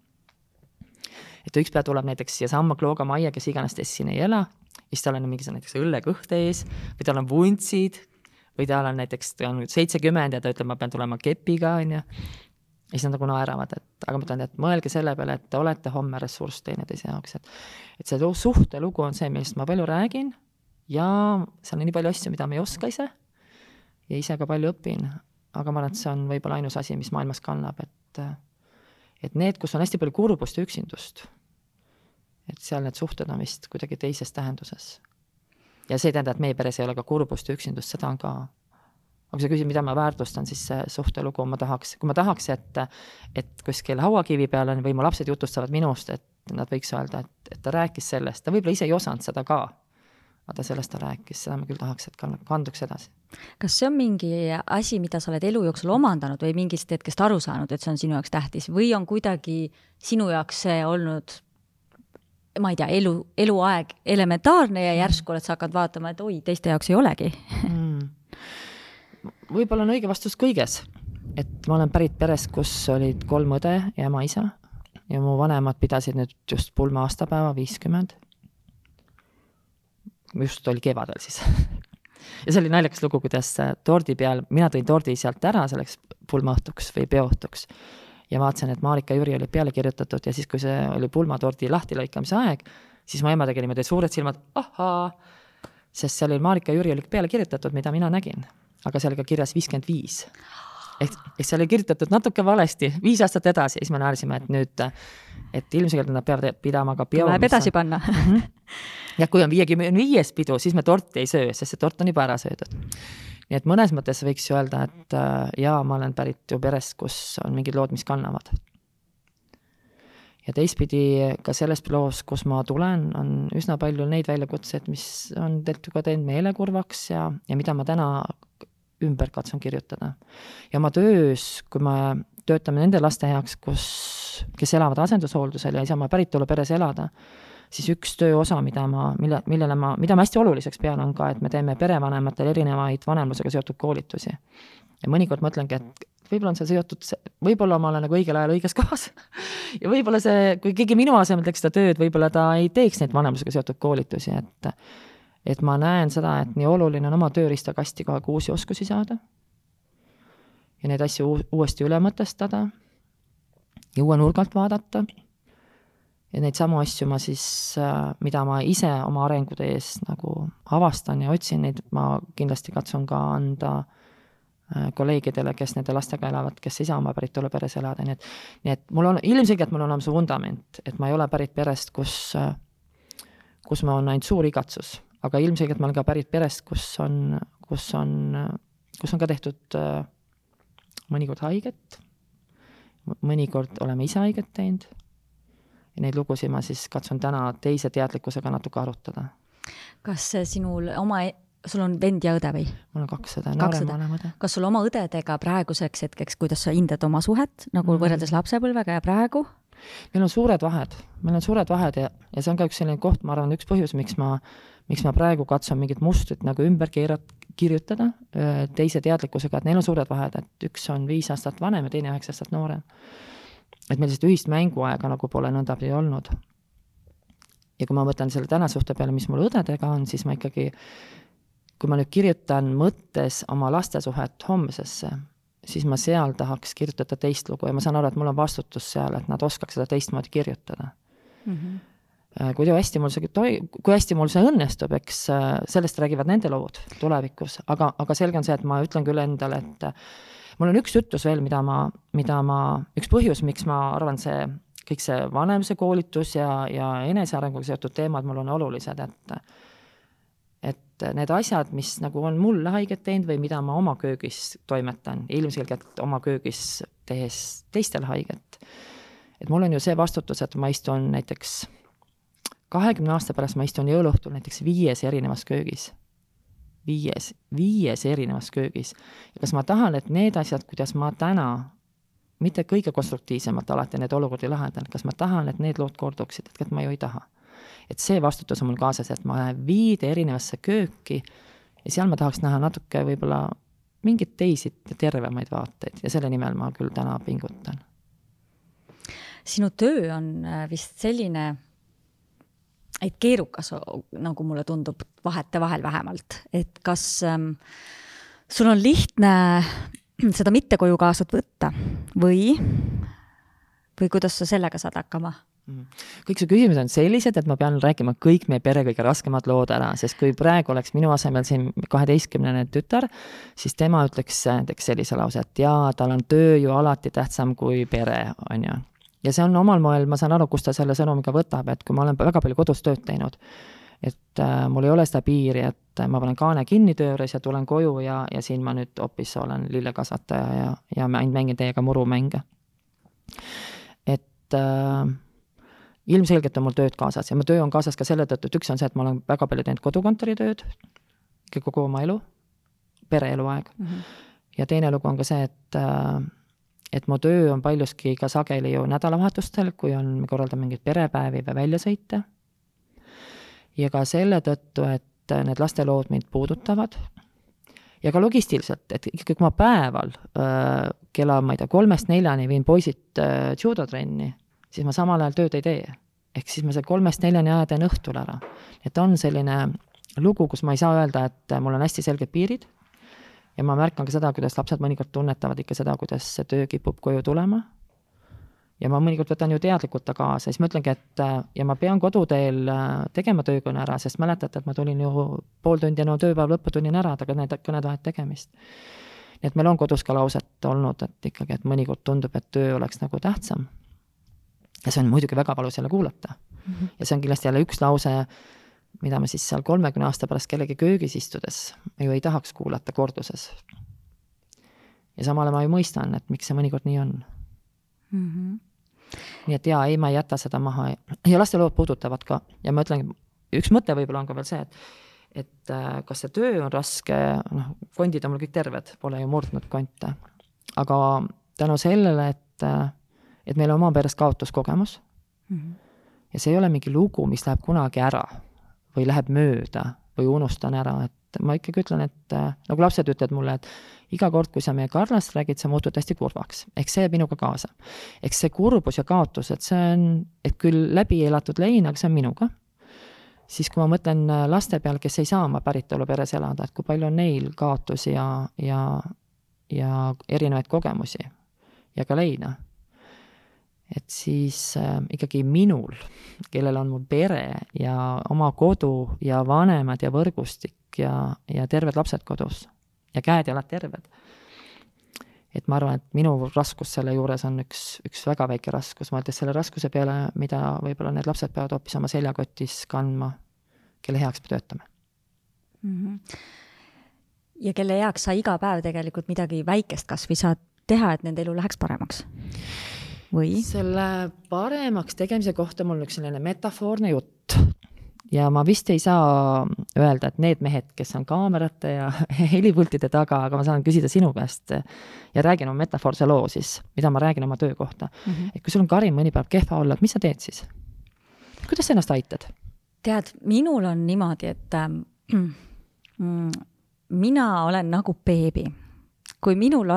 Et üks päev tuleb näiteks siiasamma Klooga majja, kes iganes teist siin ei ela, siis tal on mingisugune näiteks õllekõht ees või tal on vuntsid või tal on näiteks, ta on seitsekümmend ja ta ütleb, ma pean tulema kepiga, on ju ja siis nad nagu naeravad, et aga ma ütlen, et mõelge selle peale, et te olete homme ressurss teineteise jaoks, et et see suhtelugu on see, millest ma palju räägin ja seal on nii palju asju, mida ma ei oska ise ja ise ka palju õpin, aga ma arvan, et see on võib-olla ainus asi, mis maailmas kannab, et et need, kus on hästi palju kurbust ja üksindust, et seal need suhted on vist kuidagi teises tähenduses. ja see ei tähenda, et meie peres ei ole ka kurbust ja üksindust, seda on ka aga kui sa küsid, mida ma väärtustan, siis see suhtelugu, ma tahaks, kui ma tahaks, et, et kuskil hauakivi peal on või mu lapsed jutustavad minust, et nad võiks öelda, et, et ta rääkis sellest, ta võib-olla ise ei osanud seda ka, aga sellest ta rääkis, seda ma küll tahaks, et kanduks edasi. kas see on mingi asi, mida sa oled elu jooksul omandanud või mingist hetkest aru saanud, et see on sinu jaoks tähtis või on kuidagi sinu jaoks see olnud ma ei tea, elu, eluaeg elementaarne ja järsku oled sa hakanud vaatama, et oi, teiste jaoks ei olegi. Mm. Võib-olla on õige vastus kõiges. et ma olen pärit perest, kus olid kolm õde ja ema-isa ja mu vanemad pidasid nüüd just pulma aastapäeva, viiskümmend. just oli kevadel siis. Ja see oli naljakas lugu, kuidas tordi peal, mina tõin tordi sealt ära selleks pulmaõhtuks või peoõhtuks ja vaatasin, et Marika Jüri oli peale kirjutatud ja siis, kui see oli pulmatordi lahtilõikamise aeg, siis mu ema tegi niimoodi suured silmad, ahhaa, sest seal oli Marika Jüri oli peale kirjutatud, mida mina nägin aga seal oli ka kirjas viiskümmend viis. ehk, ehk seal oli kirjutatud natuke valesti, viis aastat edasi ja siis me naersime, et nüüd, et ilmselgelt nad peavad pidama ka peo. Läheb edasi panna. -hmm. ja kui on viiekümne viies pidu, siis me torti ei söö, sest see tort on juba ära söödud. Nii et mõnes mõttes võiks ju öelda, et äh, jaa, ma olen pärit ju perest, kus on mingid lood, mis kannavad ja teistpidi ka selles loos, kus ma tulen, on üsna palju neid väljakutseid, mis on tegelikult ka teinud meele kurvaks ja, ja mida ma täna ümber katsun kirjutada. ja oma töös, kui me töötame nende laste heaks, kus, kes elavad asendushooldusel ja ei saa oma päritoluperes elada, siis üks tööosa, mida ma, mille, millele ma, mida ma hästi oluliseks pean, on ka, et me teeme perevanematele erinevaid vanemlusega seotud koolitusi. ja mõnikord mõtlengi, et võib-olla on see seotud, võib-olla ma olen nagu õigel ajal õiges kohas ja võib-olla see, kui keegi minu asemel teeks seda tööd, võib-olla ta ei teeks neid vanemlusega seotud koolitusi, et et ma näen seda, et nii oluline on oma tööriistakasti kogu aeg uusi oskusi saada ja neid asju uuesti üle mõtestada ja uue nurga alt vaadata. Ja neid samu asju ma siis, äh, mida ma ise oma arengude ees nagu avastan ja otsin, neid ma kindlasti katsun ka anda äh, kolleegidele, kes nende lastega elavad, kes ei saa oma päritoluperes elada, nii et nii et mul on, ilmselgelt mul on olemas vundament, et ma ei ole pärit perest, kus, äh, kus ma olen ainult suur igatsus aga ilmselgelt ma olen ka pärit perest, kus on, kus on, kus on ka tehtud mõnikord haiget, mõnikord oleme ise haiget teinud ja neid lugusid ma siis katsun täna teise teadlikkusega natuke arutada. kas sinul oma, e-, sul on vend ja õde või? mul on kaks õde, noorem vanem õde. kas sul oma õdedega praeguseks hetkeks, kuidas sa hindad oma suhet nagu mm. võrreldes lapsepõlvega ja praegu? meil on suured vahed, meil on suured vahed ja, ja see on ka üks selline koht, ma arvan, üks põhjus, miks ma miks ma praegu katsun mingit mustrit nagu ümber keerat-, kirjutada teise teadlikkusega, et neil on suured vahed, et üks on viis aastat vanem ja teine üheksa aastat noorem. Et meil sellist ühist mänguaega nagu pole nõndapidi olnud. ja kui ma mõtlen selle tänasuhte peale, mis mul õdedega on, siis ma ikkagi, kui ma nüüd kirjutan mõttes oma laste suhet homsesse, siis ma seal tahaks kirjutada teist lugu ja ma saan aru, et mul on vastutus seal, et nad oskaks seda teistmoodi kirjutada mm. -hmm kui hästi mul see toi-, kui hästi mul see õnnestub, eks äh, sellest räägivad nende lood tulevikus, aga, aga selge on see, et ma ütlen küll endale, et mul on üks ütlus veel, mida ma, mida ma, üks põhjus, miks ma arvan, see kõik see vanemuse koolitus ja, ja enesearenguga seotud teemad mul on olulised, et et need asjad, mis nagu on mulle haiget teinud või mida ma oma köögis toimetan, ilmselgelt oma köögis tehes teistele haiget, et mul on ju see vastutus, et ma istun näiteks kahekümne aasta pärast ma istun jõuluõhtul näiteks viies erinevas köögis. Viies, viies erinevas köögis. ja kas ma tahan, et need asjad, kuidas ma täna, mitte kõige konstruktiivsemalt alati neid olukordi lahendan, kas ma tahan, et need lood korduksid, et ma ju ei taha. et see vastutus on mul kaasas, et ma lähen viide erinevasse kööki ja seal ma tahaks näha natuke võib-olla mingeid teisi tervemaid vaateid ja selle nimel ma küll täna pingutan. sinu töö on äh, vist selline, et keerukas, nagu mulle tundub, vahetevahel vähemalt, et kas ähm, sul on lihtne seda mitte koju kaasa võtta või, või kuidas sa sellega saad hakkama? Mhm. kõik su küsimused on sellised, et ma pean rääkima kõik meie pere kõige raskemad lood ära, sest kui praegu oleks minu asemel siin kaheteistkümnene tütar, siis tema ütleks näiteks sellise lause, et jaa, tal on töö ju alati tähtsam kui pere, on ju. Ja see on omal moel, ma saan aru, kust ta selle sõnumi ka võtab, et kui ma olen väga palju kodus tööd teinud, et äh, mul ei ole seda piiri, et ma panen kaane kinni töö juures ja tulen koju ja, ja siin ma nüüd hoopis olen lillekasvataja ja, ja ainult mängin teiega murumänge. et äh, ilmselgelt on mul tööd kaasas ja mu töö on kaasas ka selle tõttu, et üks on see, et ma olen väga palju teinud kodukontori tööd kogu oma elu, pereeluaeg mm. -hmm. ja teine lugu on ka see, et äh, et mu töö on paljuski ka sageli ju nädalavahetustel, kui on, me korraldame mingeid perepäevi või väljasõite. ja ka selle tõttu, et need lastelood mind puudutavad ja ka logistiliselt, et ikkagi kui ma päeval äh, kella, ma ei tea, kolmest neljani viin poisid äh, judotrenni siis ma samal ajal tööd ei tee. ehk siis ma seal kolmest neljani aja teen õhtul ära. et on selline lugu, kus ma ei saa öelda, et mul on hästi selged piirid ja ma märkan ka seda, kuidas lapsed mõnikord tunnetavad ikka seda, kuidas see töö kipub koju tulema. ja ma mõnikord võtan ju teadlikult ta kaasa, siis ma ütlengi, et ja ma pean koduteel tegema töökõne ära, sest mäletate, et ma tulin ju pool tundi enne tööpäeva lõppu tulin ära, aga need kõned vahet tegemist. nii et meil on kodus ka lauset olnud, et ikkagi, et mõnikord tundub, et töö oleks nagu tähtsam ja see on muidugi väga valus jälle kuulata mm. -hmm. ja see on kindlasti jälle üks lause, mida ma siis seal kolmekümne aasta pärast kellegi köögis istudes ju ei tahaks kuulata korduses. ja samal ajal ma ju mõistan, et miks see mõnikord nii on mm. -hmm. nii et jaa, ei, ma ei jäta seda maha ja lastelood puudutavad ka ja ma ütlen, üks mõte võib-olla on ka veel see, et et äh, kas see töö on raske, noh, kondid on mul kõik terved, pole ju murdnud konte, aga tänu sellele, et äh, et meil on oma peres kaotuskogemus mm. -hmm. ja see ei ole mingi lugu, mis läheb kunagi ära või läheb mööda või unustan ära, et ma ikkagi ütlen, et äh, nagu lapsed ütlevad mulle, et iga kord, kui sa meie Karlast räägid, sa muutud hästi kurvaks. ehk see jääb minuga kaasa. eks see kurbus ja kaotus, et see on, et küll läbi elatud lein, aga see on minuga siis kui ma mõtlen äh, laste peale, kes ei saa oma päritoluperes elada, et kui palju on neil kaotusi ja, ja, ja erinevaid kogemusi ja ka leina et siis äh, ikkagi minul, kellel on mu pere ja oma kodu ja vanemad ja võrgustik ja, ja terved lapsed kodus ja käed-jalad terved. et ma arvan, et minu raskus selle juures on üks, üks väga väike raskus, mõeldes selle raskuse peale, mida võib-olla need lapsed peavad hoopis oma seljakotis kandma, kelle heaks me töötame mm. -hmm. ja kelle heaks sa iga päev tegelikult midagi väikest kas või saad teha, et nende elu läheks paremaks või? selle paremaks tegemise kohta mul üks selline metafoorne jutt ja ma vist ei saa öelda, et need mehed, kes on kaamerate ja helipultide taga, aga ma saan küsida sinu käest ja räägin oma metafoorse loo siis, mida ma räägin oma töö kohta mm. -hmm. et kui sul on, Karin, mõni päev kehva olla, et mis sa teed siis? kuidas sa ennast aitad? tead, minul on niimoodi, et äh, mina olen nagu beebi. kui minul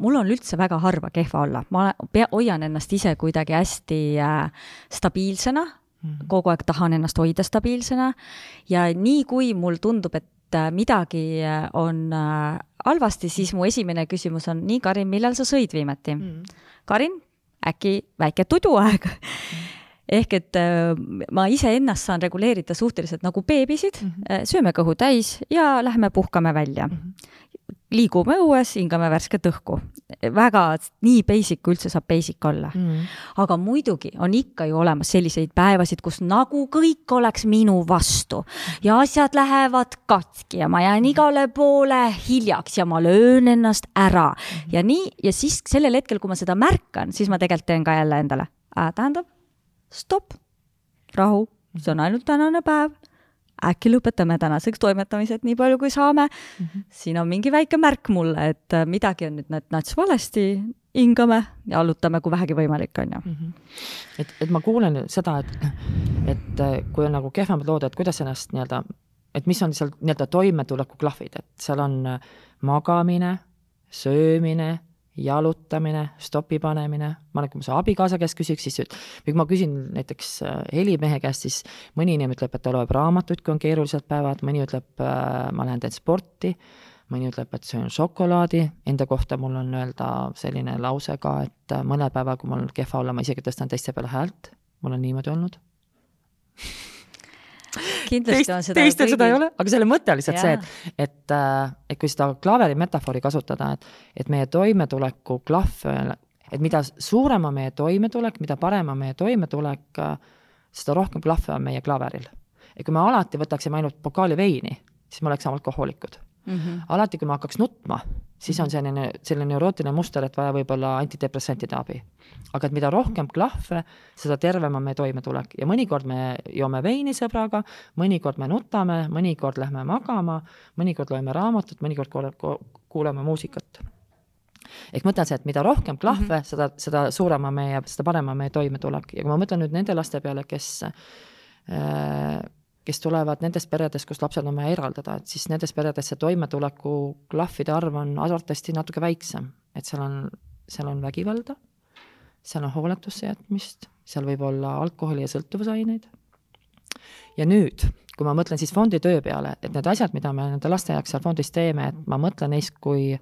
mul on üldse väga harva kehva olla, ma pea, hoian ennast ise kuidagi hästi äh, stabiilsena mm, -hmm. kogu aeg tahan ennast hoida stabiilsena ja nii, kui mul tundub, et äh, midagi äh, on äh, halvasti, siis mu esimene küsimus on, nii, Karin, millal sa sõid viimati mm? -hmm. Karin, äkki väike tuduaeg mm? -hmm ehk et äh, ma iseennast saan reguleerida suhteliselt nagu beebisid mm, -hmm. sööme kõhu täis ja lähme puhkame välja mm. -hmm liigume õues, hingame värsket õhku. väga, nii basic kui üldse saab basic olla. Mm.. aga muidugi on ikka ju olemas selliseid päevasid, kus nagu kõik oleks minu vastu. Ja asjad lähevad katki ja ma jään igale poole hiljaks ja ma löön ennast ära. Mm. ja nii, ja siis sellel hetkel, kui ma seda märkan, siis ma tegelikult teen ka jälle endale. Äh,, tähendab, stopp, rahu, see on ainult tänane päev äkki lõpetame tänaseks toimetamised nii palju, kui saame mm. -hmm. siin on mingi väike märk mulle, et äh, midagi on nüüd nats valesti, hingame, jalutame, kui vähegi võimalik, on ju. Mhm. et, et ma kuulen seda, et, et äh, kui on nagu kehvemad lood, et kuidas ennast nii-öelda, et mis on seal nii-öelda toimetulekuklahvid, et seal on äh, magamine, söömine, jalutamine, stopi panemine, ma olen, kui ma su abikaasa käest küsiks, siis või kui ma küsin näiteks äh, helimehe käest, siis mõni inimene ütleb, et ta loeb raamatuid, kui on keerulised päevad, mõni ütleb, ma lähen teen sporti mõni ütleb, et söön šokolaadi, enda kohta mul on öelda selline lause ka, et mõnel päeval, kui mul on kehva olla, ma isegi tõstan teiste peale häält, mul on niimoodi olnud kindlasti on seda teistel seda ei ole, aga selle mõte on lihtsalt see, et, et, äh, et kui seda klaveri metafoori kasutada, et, et meie toimetuleku klahv, et mida suurem on meie toimetulek, mida parem on meie toimetulek, seda rohkem klahve on meie klaveril. ja kui me alati võtaksime ainult pokaali veini, siis me oleksime alkohoolikud mm. -hmm. alati, kui ma hakkaks nutma, siis on selline, selline neurootiline muster, et vaja võib-olla antidepressantide abi. aga et mida rohkem klahve, seda tervem on meie toimetulek ja mõnikord me joome veini sõbraga, mõnikord me nutame, mõnikord lähme magama, mõnikord loeme raamatut, mõnikord kuulame muusikat ehk mõtlen see, et mida rohkem klahve mm, -hmm. seda, seda suurem on meie, seda parem on meie toimetulek ja kui ma mõtlen nüüd nende laste peale, kes äh, kes tulevad nendest peredest, kus lapsed on vaja eraldada, et siis nendes peredes see toimetuleku klahvide arv on arvatavasti natuke väiksem, et seal on, seal on vägivalda, seal on hooletusse jätmist, seal võib olla alkoholi ja sõltuvusaineid. ja nüüd, kui ma mõtlen siis fondi töö peale, et need asjad, mida me nende laste jaoks seal fondis teeme, et ma mõtlen neist kui,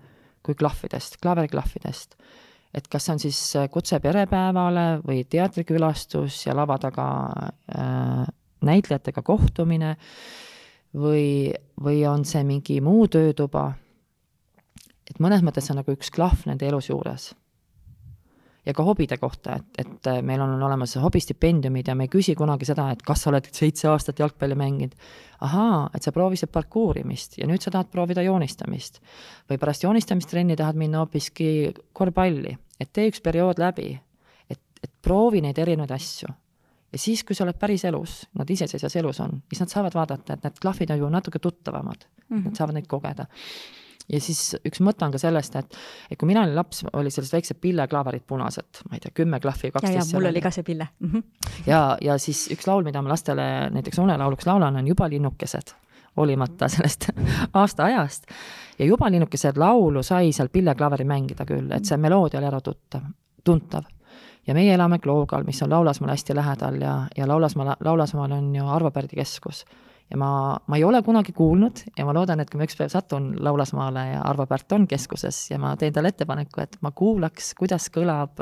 kui klahvidest, klaveriklahvidest et kas see on siis kutse perepäevale või teatrikülastus ja lava taga äh, näitlejatega kohtumine või, või on see mingi muu töötuba, et mõnes mõttes on nagu üks klahv nende elus juures. ja ka hobide kohta, et, et meil on olemas hobistipendiumid ja me ei küsi kunagi seda, et kas sa oled seitse aastat jalgpalli mänginud. ahaa, et sa proovisid parkuurimist ja nüüd sa tahad proovida joonistamist. või pärast joonistamistrenni tahad minna hoopiski korvpalli, et tee üks periood läbi, et, et proovi neid erinevaid asju ja siis, kui sa oled päris elus, nad iseseisvas elus on, siis nad saavad vaadata, et need klahvid on ju natuke tuttavamad mm, -hmm. nad saavad neid kogeda. ja siis üks mõte on ka sellest, et, et kui mina olin laps, oli sellised väiksed pilleklaaverid punased, ma ei tea, kümme klahvi, kaksteist. mul oli ka see pille mm. -hmm. ja, ja siis üks laul, mida ma lastele näiteks unelauluks laulan, on Juba linnukesed hoolimata sellest aastaajast. ja Juba linnukesed laulu sai seal pilleklaveri mängida küll, et see meloodia oli ära tuttav, tuntav ja meie elame Kloogal, mis on Laulasmaale hästi lähedal ja, ja Laulasmaa, Laulasmaal on ju Arvo Pärdi keskus. ja ma, ma ei ole kunagi kuulnud ja ma loodan, et kui ma üks päev satun Laulasmaale ja Arvo Pärt on keskuses ja ma teen talle ettepaneku, et ma kuulaks, kuidas kõlab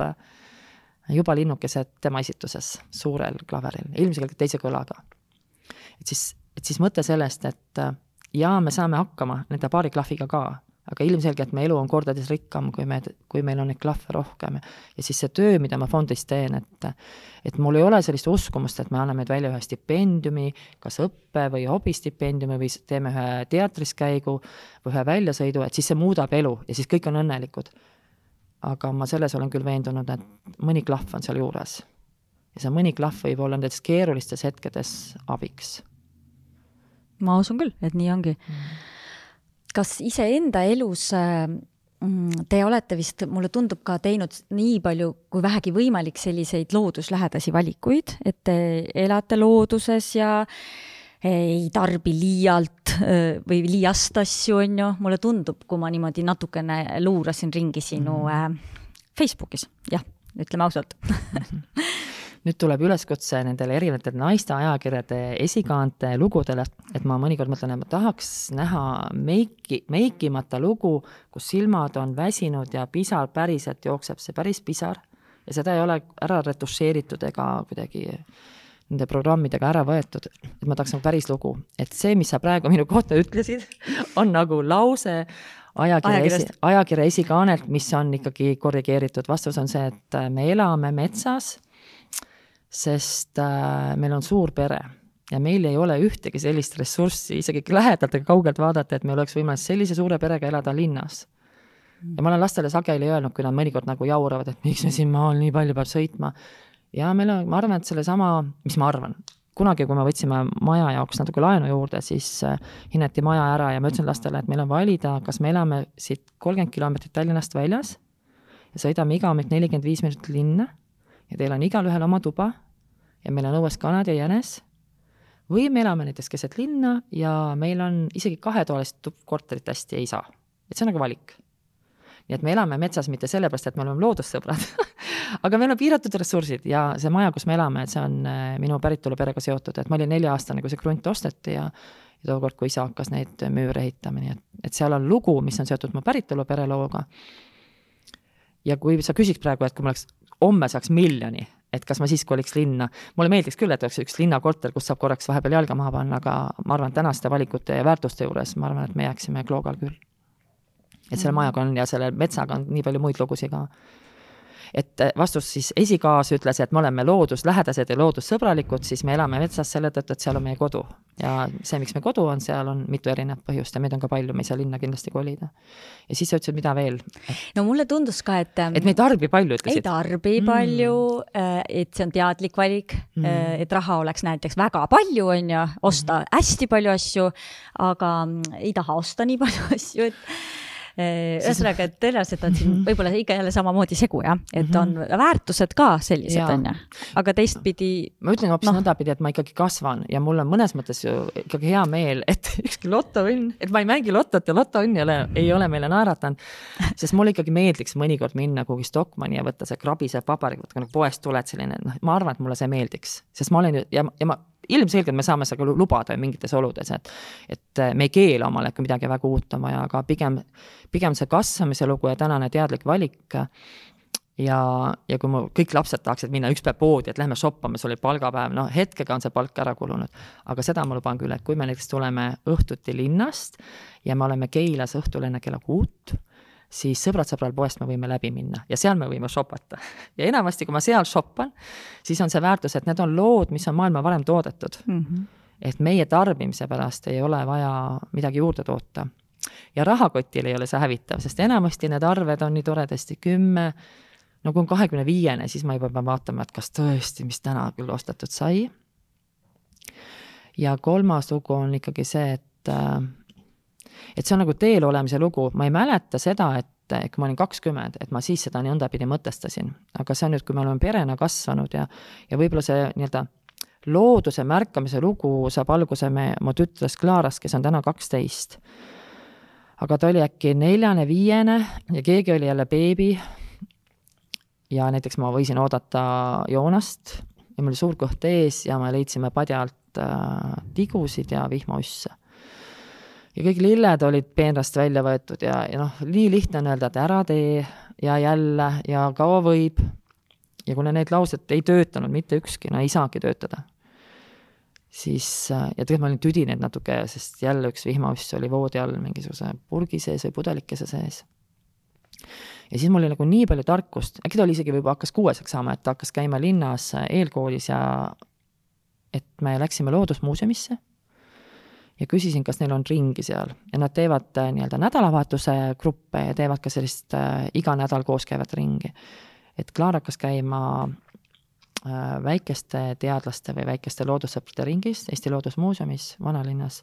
juba linnukesed tema esituses suurel klaveril, ilmselgelt teise kõlaga. et siis, et siis mõte sellest, et jaa, me saame hakkama nende paari klahviga ka aga ilmselgelt meie elu on kordades rikkam, kui me, kui meil on neid klahve rohkem. ja siis see töö, mida ma fondis teen, et et mul ei ole sellist uskumust, et me anname välja ühe stipendiumi, kas õppe- või hobistipendiumi või teeme ühe teatris käigu või ühe väljasõidu, et siis see muudab elu ja siis kõik on õnnelikud. aga ma selles olen küll veendunud, et mõni klahv on seal juures. ja see mõni klahv võib olla nendes keerulistes hetkedes abiks. ma usun küll, et nii ongi mm kas iseenda elus äh, mm, Te olete vist, mulle tundub ka teinud nii palju kui vähegi võimalik selliseid looduslähedasi valikuid, et te elate looduses ja ei tarbi liialt äh, või liiast asju, on ju, mulle tundub, kui ma niimoodi natukene luurasin ringi sinu mm. Facebookis, jah, ütleme ausalt nüüd tuleb üleskutse nendele erinevatele naiste ajakirjade esikaante lugudele, et ma mõnikord mõtlen, et ma tahaks näha meiki, meikimata lugu, kus silmad on väsinud ja pisar päriselt jookseb, see päris pisar, ja seda ei ole ära retušeeritud ega kuidagi nende programmidega ära võetud, et ma tahaks nagu päris lugu, et see, mis sa praegu minu kohta ütlesid, on nagu lause ajakirja esi, ajakirja esikaanelt, mis on ikkagi korrigeeritud, vastus on see, et me elame metsas sest äh, meil on suur pere ja meil ei ole ühtegi sellist ressurssi, isegi lähedalt ega kaugelt vaadata, et meil oleks võimalik sellise suure perega elada linnas. ja ma olen lastele sageli öelnud, kui nad mõnikord nagu jauravad, et miks me siin maal nii palju peab sõitma. ja meil on, ma arvan, et sellesama, mis ma arvan, kunagi, kui me võtsime maja jaoks natuke laenu juurde, siis äh, hinnati maja ära ja ma ütlesin lastele, et meil on valida, kas me elame siit kolmkümmend kilomeetrit Tallinnast väljas ja sõidame iga hommik nelikümmend viis minutit linna ja teil on igalühel oma tuba ja meil on õues kanad ja jänes. või me elame näiteks keset linna ja meil on isegi kahetoalist korterit hästi ei saa, et see on nagu valik nii et me elame metsas mitte sellepärast, et me oleme loodussõbrad aga meil on piiratud ressursid ja see maja, kus me elame, et see on äh, minu päritoluperega seotud, et ma olin nelja-aastane, kui see krunt osteti ja ja tookord, kui isa hakkas neid müüre ehitama, nii et, et seal on lugu, mis on seotud mu päritolupere looga. ja kui sa küsiks praegu, et kui ma oleks, homme saaks miljoni, et kas ma siis koliks linna, mulle meeldiks küll, et oleks üks linnakorter, kus saab korraks vahepeal jalga maha panna, aga ma arvan, tänaste valikute ja väärtuste juures ma arvan, et me jääksime Kloogal küll et selle majaga on ja selle metsaga on nii palju muid lugusid ka. Et eh, vastus siis, esikaas ütles, et me oleme looduslähedased ja loodussõbralikud, siis me elame metsas selle tõttu, et seal on meie kodu. ja see, miks me kodu on, seal on mitu erinevat põhjust ja meid on ka palju, me ei saa linna kindlasti kolida. ja siis sa ütlesid, mida veel? no mulle tundus ka, et et me ei tarbi palju, ütlesid. ei tarbi mm. palju, äh, et see on teadlik valik mm., äh, et raha oleks näiteks väga palju, on ju, osta mm. hästi palju asju, aga mm, ei taha osta nii palju asju, et ühesõnaga, et tõenäoliselt on siin mhm. võib-olla ikka jälle samamoodi segu jah, et on mhm. väärtused ka sellised, on ju, aga teistpidi. ma ütlen hoopis no. nõndapidi, et ma ikkagi kasvan ja mul on mõnes mõttes ju ikkagi hea meel, et ükski lotoõnn, et ma ei mängi lotot ja lotoõnn ei ole, ei ole meile naeratanud. sest mulle ikkagi meeldiks mõnikord minna kuhugi Stockmanni ja võtta see krabisev paber, kui nagu poest tuled selline, noh, ma arvan, et mulle see meeldiks, sest ma olen ju ja, ja ma ilmselgelt me saame seda lubada mingites oludes, et et äh, me ei keela omale, kui midagi väga uut on vaja, aga pigem, pigem see kasvamise lugu ja tänane teadlik valik ja, ja kui mu kõik lapsed tahaksid minna üks päev poodi, et lähme shoppama, see oli palgapäev, no hetkega on see palk ära kulunud. aga seda ma luban küll, et kui me näiteks tuleme õhtuti linnast ja me oleme Keilas õhtul enne kella kuut, siis sõbrad-sõbral poest me võime läbi minna ja seal me võime shopata. ja enamasti, kui ma seal shoppan, siis on see väärtus, et need on lood, mis on maailma varem toodetud mm. -hmm. et meie tarbimise pärast ei ole vaja midagi juurde toota. ja rahakotil ei ole see hävitav, sest enamasti need arved on nii toredasti kümme, no kui on kahekümne viiene, siis ma juba pean vaatama, et kas tõesti, mis täna küll ostetud sai. ja kolmas lugu on ikkagi see, et äh, et see on nagu teel olemise lugu, ma ei mäleta seda, et kui ma olin kakskümmend, et ma siis seda nõndapidi mõtestasin, aga see on nüüd, kui me oleme perena kasvanud ja, ja võib-olla see nii-öelda looduse märkamise lugu saab alguse me, mu tütrest Klaarast, kes on täna kaksteist. aga ta oli äkki neljane-viiene ja keegi oli jälle beebi. ja näiteks ma võisin oodata Joonast ja mul oli suur kõht ees ja me leidsime padja alt äh, tigusid ja vihmausse ja kõik lilled olid peenrast välja võetud ja, ja noh, nii lihtne on öelda, et ära tee ja jälle ja kaua võib. ja kuna need laused ei töötanud mitte ükski, no ei saagi töötada, siis ja tegelikult ma olin tüdinenud natuke, sest jälle üks vihmauss oli voodi all mingisuguse purgi sees või pudelikese sees. ja siis mul oli nagu nii palju tarkust, äkki ta oli isegi võib-olla hakkas kuueseks saama, et ta hakkas käima linnas eelkoolis ja et me läksime Loodusmuuseumisse ja küsisin, kas neil on ringi seal ja nad teevad äh, nii-öelda nädalavahetuse gruppe ja teevad ka sellist äh, iga nädal koos käivat ringi. et Klaar hakkas käima äh, väikeste teadlaste või väikeste loodussõprade ringis Eesti Loodusmuuseumis vanalinnas.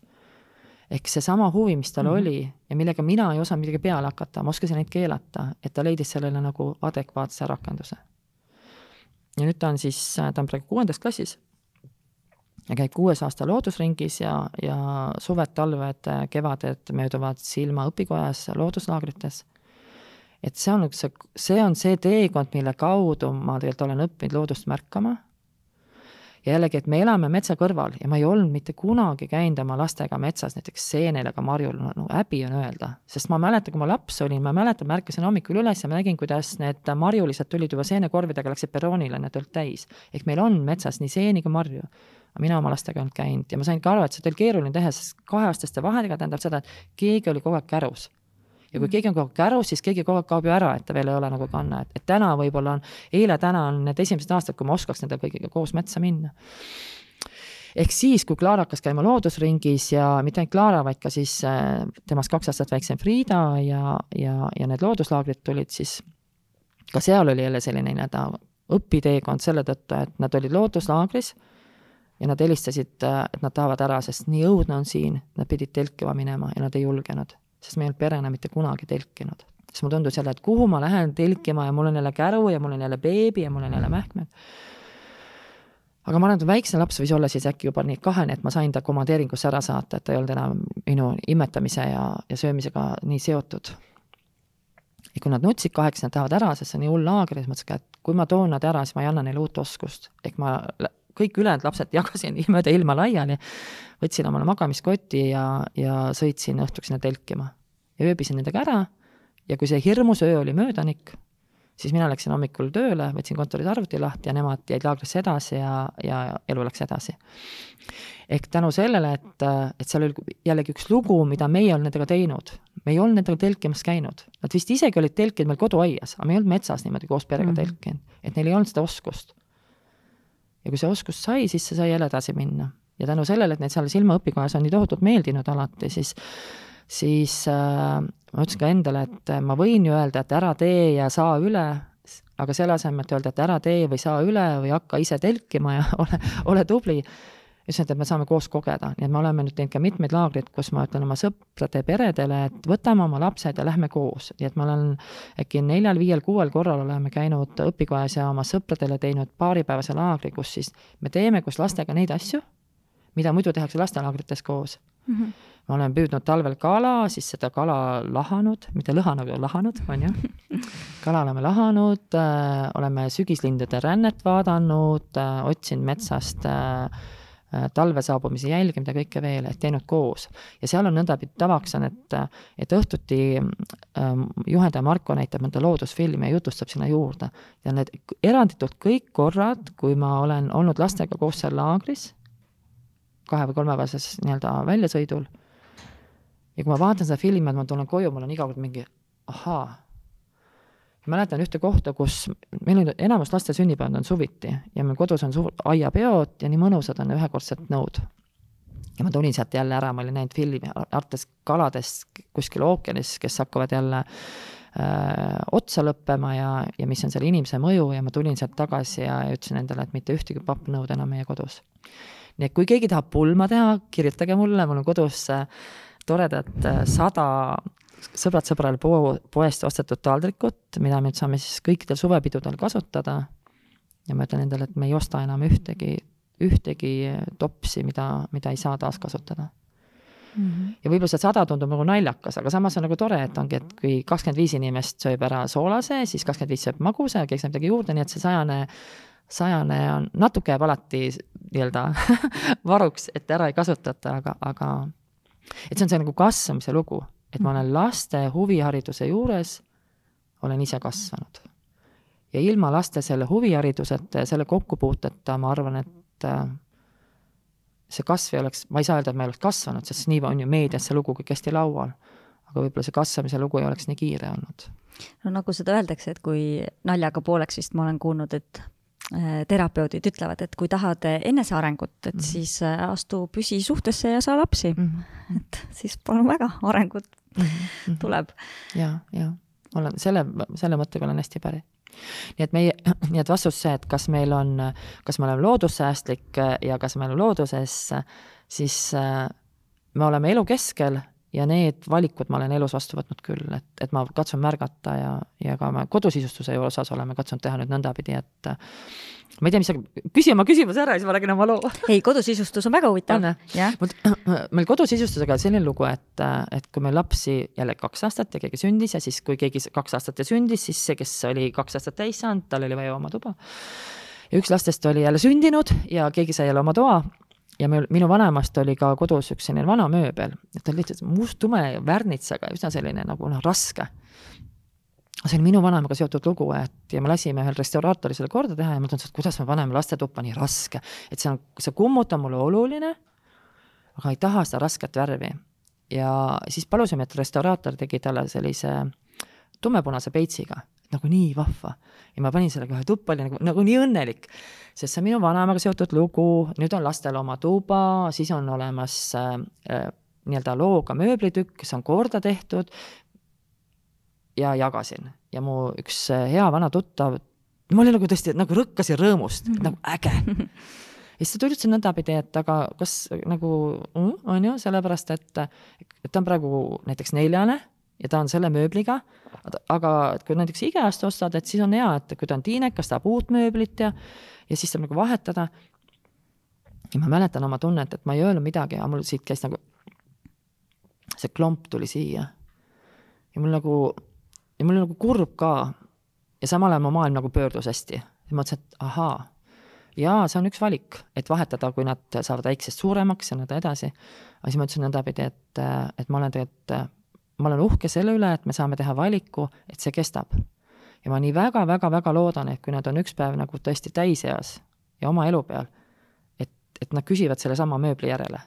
ehk seesama huvi, mis tal mm -hmm. oli ja millega mina ei osanud midagi peale hakata, ma oskasin neid keelata, et ta leidis sellele nagu adekvaatse rakenduse. ja nüüd ta on siis, ta on praegu kuuendas klassis ja käib kuues aasta loodusringis ja, ja suved, talved, kevaded mööduvad Silma õpikojas looduslaagrites. et see on üks, see on see teekond, mille kaudu ma tegelikult olen õppinud loodust märkama. ja jällegi, et me elame metsa kõrval ja ma ei olnud mitte kunagi käinud oma lastega metsas näiteks seenel ega marjul, no häbi on öelda, sest ma mäletan, kui ma laps olin, ma mäletan, ma ärkasin hommikul üles ja ma nägin, kuidas need marjulised tulid juba seenekorvidega, läksid perroonile, need olid täis. ehk meil on metsas nii seeni kui marju aga mina oma lastega ei olnud käinud ja ma sain ka aru, et seda oli keeruline teha, sest kaheaastaste vahedega tähendab seda, et keegi oli kogu aeg kärus. ja kui mm. keegi on kogu aeg kärus, siis keegi kogu aeg kaob ju ära, et ta veel ei ole nagu kanne, et, et täna võib-olla on, eile-täna on need esimesed aastad, kui ma oskaks nende kõigiga koos metsa minna ehk siis, kui Klaara hakkas käima loodusringis ja mitte ainult Klaara, vaid ka siis äh, temast kaks aastat väiksem Frieda ja, ja, ja need looduslaagrid tulid, siis ka seal oli jälle selline nii-öelda õpiteekond selle tõttu, et nad olid looduslaagris ja nad helistasid, äh, et nad tahavad ära, sest nii õudne on siin, nad pidid telkima minema ja nad ei julgenud, sest me ei olnud perena mitte kunagi telkinud. siis mulle tundus jälle, et kuhu ma lähen telkima ja mul on jälle käru ja mul on jälle beebi ja mul on jälle mähkmed. aga ma arvan, et väiksem laps võis olla siis äkki juba nii kahene, et ma sain ta komandeeringusse ära saata, et ta ei olnud enam minu imetamise ja, ja söömisega nii seotud. ja kui nad nutsid kaheksa, nad tahavad ära, sest see on nii hull laager, siis mõtlesin ka, et kui ma toon nad ära, siis ma ei anna neile uut oskust. ehk ma kõik ülejäänud lapsed jagasin mööda ilma laiali, võtsin omale magamiskoti ja, ja sõitsin õhtuks sinna telkima. ja ööbisin nendega ära ja kui see hirmus öö oli möödanik, siis mina läksin hommikul tööle, võtsin kontoris arvuti lahti ja nemad jäid laagrisse edasi ja, ja elu läks edasi. ehk tänu sellele, et, et seal oli jällegi üks lugu, mida meie ei olnud nendega teinud, me ei olnud nendega telkimas käinud, nad vist isegi olid telkinud meil koduaias, aga me ei olnud metsas niimoodi koos perega mm -hmm. telkinud, et neil ei olnud seda oskust. Ja kui see oskus sai, siis see sai jälle edasi minna. Ja tänu sellele, et neid seal silmaõpikojas on nii tohutult meeldinud alati, siis siis äh, ma ütlesin ka endale, et ma võin ju öelda, et ära tee ja saa üle, aga selle asemel, et öelda, et ära tee või saa üle või hakka ise telkima ja ole, ole tubli, ütlesin, et me saame koos kogeda, nii et me oleme nüüd teinud ka mitmeid laagreid, kus ma ütlen oma sõprade peredele, et võtame oma lapsed ja lähme koos, nii et ma olen äkki neljal-viiel-kuuel korral oleme käinud õpikojas ja oma sõpradele teinud paaripäevase laagri, kus siis me teeme koos lastega neid asju, mida muidu tehakse lastelaagrites koos mm. -hmm. me oleme püüdnud talvel kala, siis seda kala lahanud, mitte lõhanud, lahanud, on ju. kala oleme lahanud äh,, oleme sügislindude rännet vaadanud äh,, otsinud metsast äh, talve saabumise jälge, mida kõike veel, et teinud koos. ja seal on nõndapidi tavaks on, et, et õhtuti äh, juhendaja Marko näitab mõnda loodusfilmi ja jutustab sinna juurde. ja need eranditult kõik korrad, kui ma olen olnud lastega koos seal laagris, kahe- või kolmepäevases nii-öelda väljasõidul. ja kui ma vaatan seda filmi, et ma tulen koju, mul on iga kord mingi ahaa. Mäletan ühte kohta, kus meil on enamus laste sünnipäevad on suviti ja meil kodus on suur aiapeod ja nii mõnusad on ühekordsed nõud. ja ma tulin sealt jälle ära, ma olin näinud filmi Artes kaladest kuskil ookeanis, kes hakkavad jälle öö, otsa lõppema ja, ja mis on selle inimese mõju ja ma tulin sealt tagasi ja ütlesin endale, et mitte ühtegi pappnõud enam meie kodus nii et kui keegi tahab pulma teha, kirjutage mulle, mul on kodus äh, toredad äh, sada sõbrad sõbrale poe, poest ostetud taldrikut, mida me saame siis kõikidel suvepidudel kasutada. ja ma ütlen endale, et me ei osta enam ühtegi, ühtegi topsi, mida, mida ei saa taaskasutada Mm -hmm. ja võib-olla see sada tundub nagu naljakas, aga samas on nagu tore, et ongi, et kui kakskümmend viis inimest sööb ära soolase, siis kakskümmend viis sööb magusa ja keegi saab midagi juurde, nii et see sajane sajane on, natuke jääb alati nii-öelda varuks, et ära ei kasutata, aga, aga et see on see nagu kasvamise lugu, et ma olen laste huvihariduse juures, olen ise kasvanud. ja ilma laste selle huvihariduseta ja selle kokkupuuteta ma arvan, et äh, see kasv ei oleks, ma ei saa öelda, et ma ei oleks kasvanud, sest nii on ju meedias see lugu kõik hästi laual. aga võib-olla see kasvamise lugu ei oleks nii kiire olnud. no nagu seda öeldakse, et kui naljaga pooleks vist ma olen kuulnud, et Äh, terapeudid ütlevad, et kui tahad enesearengut, et mm -hmm. siis äh, astu püsisuhtesse ja saa lapsi mm. -hmm. et siis palun väga, arengut mm -hmm. tuleb. ja, ja olen selle, selle mõttega olen hästi päri. nii et meie, nii et vastus see, et kas meil on, kas me oleme loodussäästlik ja kas me oleme looduses, siis äh, me oleme elu keskel ja need valikud ma olen elus vastu võtnud küll, et, et ma katsun märgata ja, ja ka me kodusisustuse osas oleme katsunud teha nüüd nõndapidi, et ma ei tea, mis sa, küsi oma küsimuse ära ja siis ma räägin oma loo. ei, kodusisustus on väga huvitav. meil kodusisustusega selline lugu, et, et kui meil lapsi jälle kaks aastat ja keegi sündis ja siis, kui keegi kaks aastat ja sündis, siis see, kes oli kaks aastat täis saanud, tal oli vaja oma tuba ja üks lastest oli jälle sündinud ja keegi sai jälle oma toa ja meil, minu vanemast oli ka kodus üks selline vana mööbel, et ta oli lihtsalt must-tume värnitsaga, üsna selline nagu noh, raske. see oli minu vanemaga seotud lugu, et ja me lasime ühel restauraatoril selle korda teha ja ma tundsin, et kuidas me paneme lastetuppa nii raske, et see on, see kummut on mulle oluline, aga ei taha seda rasket värvi. ja siis palusime, et restauraator tegi talle sellise tumepunase peitsiga nagu nii vahva. ja ma panin selle kohe tuppa, oli nagu, nagu nii õnnelik. sest see on minu vanaemaga seotud lugu, nüüd on lastel oma tuba, siis on olemas äh, äh, nii-öelda looga mööblitükk, kes on korda tehtud. ja jagasin ja mu üks äh, hea vana tuttav, ma olin nagu tõesti nagu rõkkasin rõõmust mm, -hmm. nagu äge ja siis ta tuli üldse nõndapidi, et aga kas nagu mm, on ju, sellepärast et, et ta on praegu näiteks neljane ja ta on selle mööbliga, aga kui näiteks IKEA-st ostad, et siis on hea, et kui ta on tiinekas, tahab uut mööblit ja, ja siis saab nagu vahetada. ja ma mäletan oma tunnet, et ma ei öelnud midagi, aga mul siit käis nagu, see klomp tuli siia. ja mul nagu, ja mul nagu kurb ka. ja samal ajal mu maailm nagu pöördus hästi. ja mõtlesin, et ahaa jaa, see on üks valik, et vahetada, kui nad saavad väiksest suuremaks ja nõnda edasi. aga siis ma ütlesin nõndapidi, et, et ma olen tegelikult, ma olen uhke selle üle, et me saame teha valiku, et see kestab. ja ma nii väga-väga-väga loodan, et kui nad on üks päev nagu tõesti täiseas ja oma elu peal, et, et nad küsivad sellesama mööbli järele.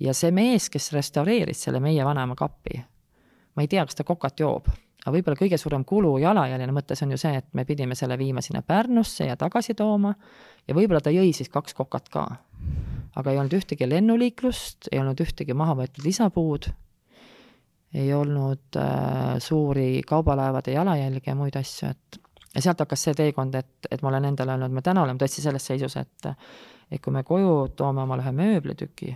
ja see mees, kes restaureeris selle meie vanaema kapi, ma ei tea, kas ta kokat joob aga võib-olla kõige suurem kulu jalajäljena mõttes on ju see, et me pidime selle viima sinna Pärnusse ja tagasi tooma ja võib-olla ta jõi siis kaks kokat ka. aga ei olnud ühtegi lennuliiklust, ei olnud ühtegi maha võetud lisapuud, ei olnud äh, suuri kaubalaevade jalajälgi ja muid asju, et ja sealt hakkas see teekond, et, et ma olen endale öelnud, me täna oleme tõesti selles seisus, et et kui me koju toome omale ühe mööblitüki,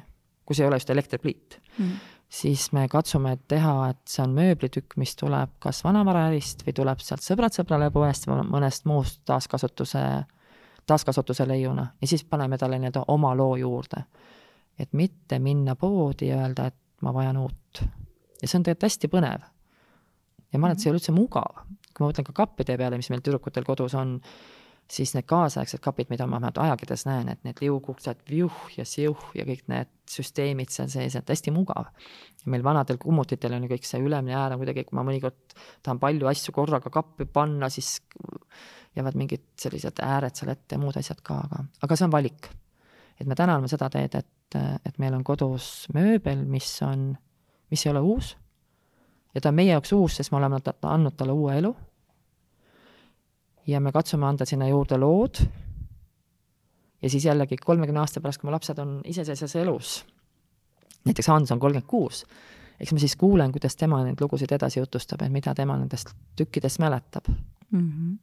kus ei ole just elektripliit mm, siis me katsume teha, et see on mööblitükk, mis tuleb kas vanavaraärist või tuleb sealt sõbrad sõbrale poest või mõnest muust taaskasutuse, taaskasutuse leiuna ja siis paneme talle nii-öelda oma loo juurde. et mitte minna poodi ja öelda, et ma vajan uut. Ja see on tegelikult hästi põnev. ja ma arvan, et see ei ole üldse mugav. kui ma mõtlen ka kappide peale, mis meil tüdrukutel kodus on, siis need kaasaegsed kapid, mida ma vähemalt ajakirjades näen, et need liuguksed viuh ja siuh ja kõik need süsteemid seal sees, et hästi mugav. meil vanadel kummutitel on ju kõik see ülemine äär on kuidagi, kui ma mõnikord tahan palju asju korraga kappi panna, siis jäävad mingid sellised ääred seal ette ja muud asjad ka, aga, aga see on valik. et me täna oleme seda teed, et, et meil on kodus mööbel, mis on, mis ei ole uus ja ta on meie jaoks uus, sest me oleme andnud talle uue elu ja me katsume anda sinna juurde lood. ja siis jällegi kolmekümne aasta pärast, kui mu lapsed on iseseisvas elus, näiteks Hans on kolmkümmend kuus, eks ma siis kuulen, kuidas tema neid lugusid edasi jutustab, et mida tema nendest tükkidest mäletab mm. -hmm.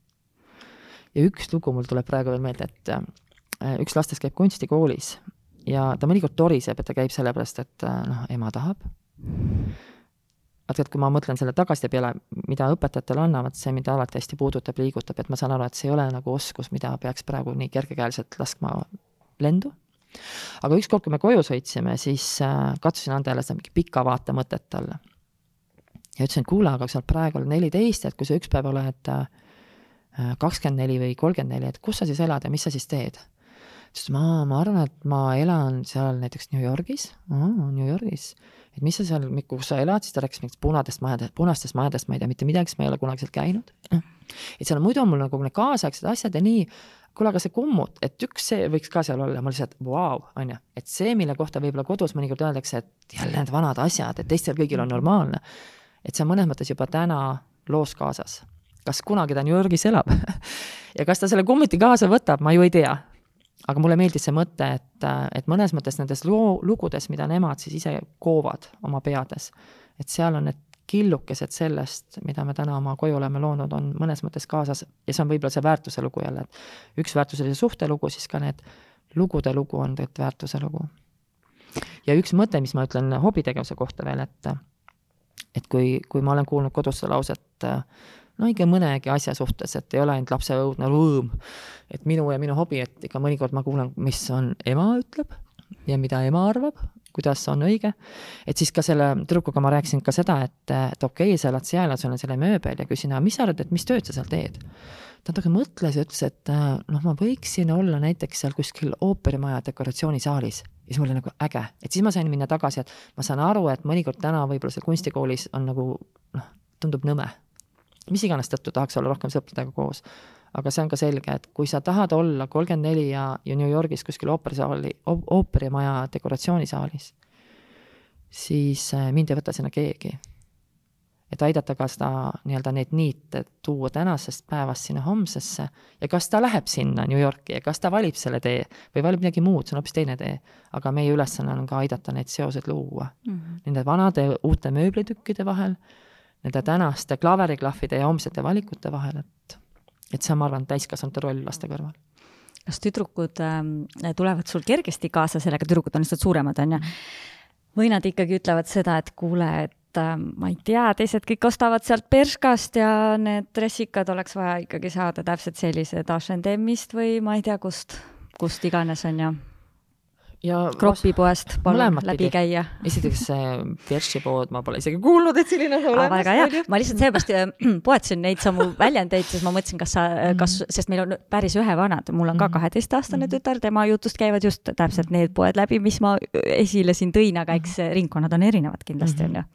ja üks lugu mul tuleb praegu veel meelde, et äh, üks lastest käib kunstikoolis ja ta mõnikord toriseb, et ta käib sellepärast, et äh, noh, ema tahab vaata, et kui ma mõtlen selle tagasiside peale, mida õpetajatele annavad, see mind alati hästi puudutab, liigutab, et ma saan aru, et see ei ole nagu oskus, mida peaks praegu nii kergekäeliselt laskma lendu. aga ükskord, kui me koju sõitsime, siis äh, katsusin anda jälle seda mingi pika vaate mõtet talle. ja ütlesin, et kuule, aga sa oled praegu neliteist, et kui sa üks päev oled äh, kakskümmend neli või kolmkümmend neli, et kus sa siis elad ja mis sa siis teed? Ütles, ma, ma arvan, et ma elan seal näiteks New Yorgis, New Yorgis? Et mis sa seal, kus sa elad, siis ta rääkis mingitest punadest majadest, punastest majadest, ma ei tea mitte midagi, sest ma ei ole kunagi seal käinud. et seal muidu on mul nagu need kaasaegsed asjad ja nii, kuule, aga see kummut, et üks see võiks ka seal olla, ma lihtsalt vau on ju, et see, mille kohta võib-olla kodus mõnikord öeldakse, et jälle need vanad asjad, et teistel kõigil on normaalne. et see on mõnes mõttes juba täna loos kaasas. kas kunagi ta New Yorgis elab? Ja kas ta selle kummuti kaasa võtab, ma ju ei tea aga mulle meeldis see mõte, et, et mõnes mõttes nendes loo, lugudes, mida nemad siis ise koovad oma peades, et seal on need killukesed sellest, mida me täna oma koju oleme loonud, on mõnes mõttes kaasas ja see on võib-olla see väärtuse lugu jälle, et üks väärtuselise suhte lugu, siis ka need lugude lugu on tegelikult väärtuse lugu. ja üks mõte, mis ma ütlen hobitegevuse kohta veel, et et kui, kui ma olen kuulnud kodus seda lauset no ikka mõnegi asja suhtes, et ei ole ainult lapse õudne rõõm. et minu ja minu hobi, et ikka mõnikord ma kuulan, mis on ema ütleb ja mida ema arvab, kuidas on õige. et siis ka selle tüdrukuga ma rääkisin ka seda, et, et okei okay,, sa elad seal ja sul on selle mööbel ja küsin, aga mis sa arvad, et mis tööd sa seal teed? ta natuke mõtles ja ütles, et noh, ma võiksin olla näiteks seal kuskil ooperimaja dekoratsioonisaalis ja siis mul oli nagu äge, et siis ma sain minna tagasi, et ma saan aru, et mõnikord täna võib-olla seal kunstikoolis on nagu noh, tundub nõme mis iganes tõttu tahaks olla rohkem sõpradega koos. aga see on ka selge, et kui sa tahad olla kolmkümmend neli ja, ja New Yorgis kuskil ooperisaali, ooperimaja dekoratsioonisaalis, siis äh, mind ei võta sinna keegi. et aidata ka seda nii-öelda neid niite tuua tänasest päevast sinna homsesse ja kas ta läheb sinna New Yorki ja kas ta valib selle tee või valib midagi muud, see on hoopis teine tee. aga meie ülesanne on ka aidata neid seoseid luua mm -hmm. nende vanade uute mööblitükkide vahel nende tänaste klaveriklahvide ja homsete valikute vahel, et, et see on, ma arvan, täiskasvanute roll laste kõrval. kas tüdrukud äh, tulevad sul kergesti kaasa sellega, tüdrukud on lihtsalt suuremad, on ju, või nad ikkagi ütlevad seda, et kuule, et äh, ma ei tea, teised kõik ostavad sealt Bershkast ja need dressikad oleks vaja ikkagi saada täpselt sellised H&M-ist või ma ei tea kust, kust iganes on ju ja kropipoest palun läbi pidi. käia. esiteks see Bershi pood, ma pole isegi kuulnud, et selline on olemas. väga hea, ma lihtsalt seepärast äh, poetasin neid samu väljendeid, siis ma mõtlesin, kas sa, äh, kas, mhm. sest meil on päris ühevanad, mul on ka mhm. kaheteistaastane mhm. tütar, tema jutust käivad just täpselt need poed läbi, mis ma esile siin tõin, aga eks ringkonnad on erinevad kindlasti, on ju.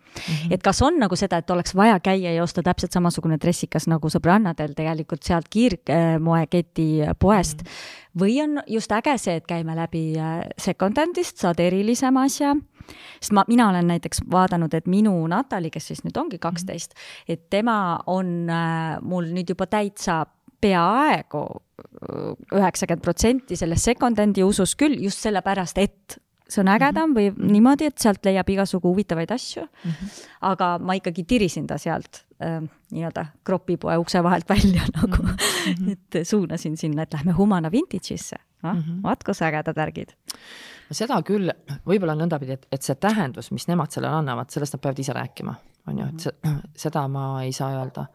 et kas on nagu seda, et oleks vaja käia ja osta täpselt samasugune dressikas nagu sõbrannadel tegelikult sealt kiirmoeketi poest mm, -hmm või on just äge see, et käime läbi äh, second-hand'ist, saad erilisema asja, sest ma, mina olen näiteks vaadanud, et minu Natali, kes siis nüüd ongi kaksteist, et tema on äh, mul nüüd juba täitsa peaaegu äh, üheksakümmend protsenti selles second-hand'i usus küll, just sellepärast, et see on ägedam või niimoodi, et sealt leiab igasugu huvitavaid asju mm. -hmm. aga ma ikkagi tirisin ta sealt äh, nii-öelda kropipoe ukse vahelt välja nagu mm, -hmm. et suunasin sinna, et lähme Humana Vintage'isse. noh mm -hmm., vaat kus ägedad värgid. seda küll, võib-olla nõndapidi, et, et see tähendus, mis nemad sellele annavad, sellest nad peavad ise rääkima, on ju, et see, seda ma ei saa öelda.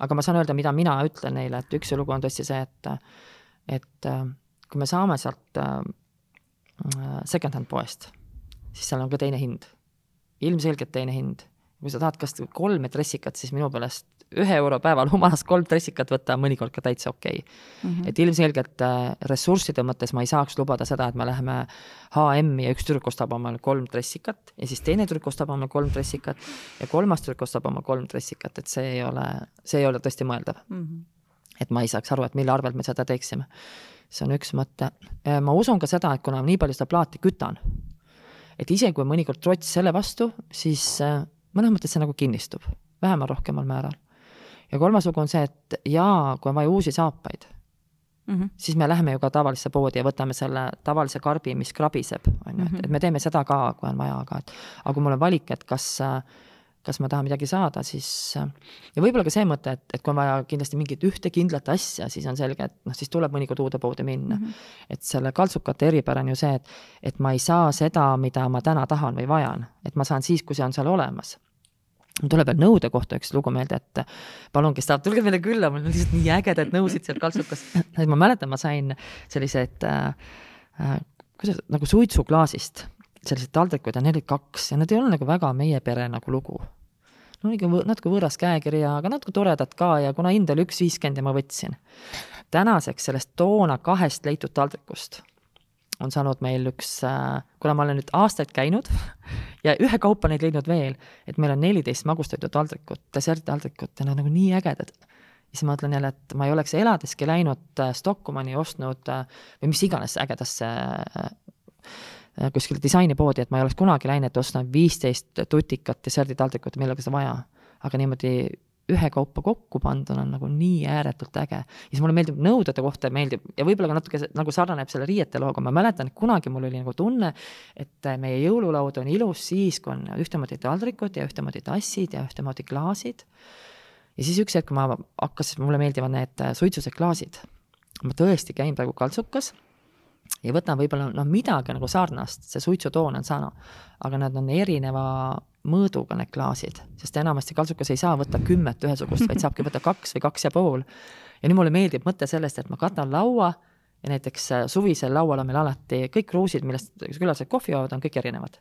aga ma saan öelda, mida mina ütlen neile, et üks lugu on tõesti see, et, et kui me saame sealt Äh, second-hand poest, siis seal on ka teine hind. ilmselgelt teine hind. Kui sa tahad kas kolme dressikat, siis minu meelest ühe euro päeval humalas kolm dressikat võtta on mõnikord ka täitsa okei okay. mm. -hmm. et ilmselgelt äh, ressursside mõttes ma ei saaks lubada seda, et me läheme HM-i ja üks tüdruk ostab omale kolm dressikat ja siis teine tüdruk ostab omale kolm dressikat ja kolmas tüdruk ostab oma kolm dressikat, et see ei ole, see ei ole tõesti mõeldav mm. -hmm. et ma ei saaks aru, et mille arvelt me seda teeksime see on üks mõte. ma usun ka seda, et kuna nii palju seda plaati kütan, et isegi kui mõnikord trots selle vastu, siis äh, mõnes mõttes see nagu kinnistub, vähemal-rohkemal määral. ja kolmas lugu on see, et jaa, kui on vaja uusi saapaid mm, -hmm. siis me läheme ju ka tavalisse poodi ja võtame selle tavalise karbi, mis krabiseb, on ju, et, et me teeme seda ka, kui on vaja, aga et aga kui mul on valik, et kas äh, kas ma tahan midagi saada, siis ja võib-olla ka see mõte, et, et kui on vaja kindlasti mingit ühte kindlat asja, siis on selge, et noh, siis tuleb mõnikord uude poodi minna mm. -hmm. et selle kaltsukate eripära on ju see, et, et ma ei saa seda, mida ma täna tahan või vajan, et ma saan siis, kui see on seal olemas mul tuleb veel nõude kohta üks lugu meelde, et palun, kes tahab, tulge meile külla, mul on lihtsalt nii ägedad nõusid seal kaltsukas. ma mäletan, ma sain sellised äh, äh, kuidas, nagu suitsuklaasist selliseid taldrikuid ja neid oli kaks ja nad ei olnud nagu väga meie pere nagu lugu. no ikka natuke võõras käekiri ja, aga natuke toredad ka ja kuna hind oli üks viiskümmend ja ma võtsin. tänaseks sellest toona kahest leitud taldrikust on saanud meil üks, äh, kuna ma olen nüüd aastaid käinud ja ühekaupa neid leidnud veel, et meil on neliteist magustatud taldrikut, deserttaldrikut ja nad on nagu nii ägedad siis ma mõtlen jälle, et ma ei oleks eladeski läinud äh, Stockmanni ostnud äh, või mis iganes ägedasse kuskile disainipoodi, et ma ei oleks kunagi läinud, et ostan viisteist tutikat deserditaldrikut, millega seda vaja. aga niimoodi ühekaupa kokku panduna on nagu nii ääretult äge. ja siis mulle meeldib nõudade kohta meeldib ja võib-olla ka natuke nagu sarnaneb selle riiete looga, ma mäletan, et kunagi mul oli nagu tunne, et meie jõululaud on ilus siis, kui on ühtemoodi taldrikud ja ühtemoodi tassid ja ühtemoodi klaasid. ja siis üks hetk ma hakkas, mulle meeldivad need suitsused klaasid. ma tõesti käin praegu kaltsukas ja võtan võib-olla noh, midagi nagu sarnast, see suitsutoon on sama, aga nad on erineva mõõduga, need klaasid, sest enamasti kaltsukas ei saa võtta kümmet ühesugust, vaid saabki võtta kaks või kaks ja pool. ja nii mulle meeldib mõte sellest, et ma katan laua ja näiteks äh, suvisel laual on meil alati kõik kruusid, millest külalised kohvi joovad, on kõik erinevad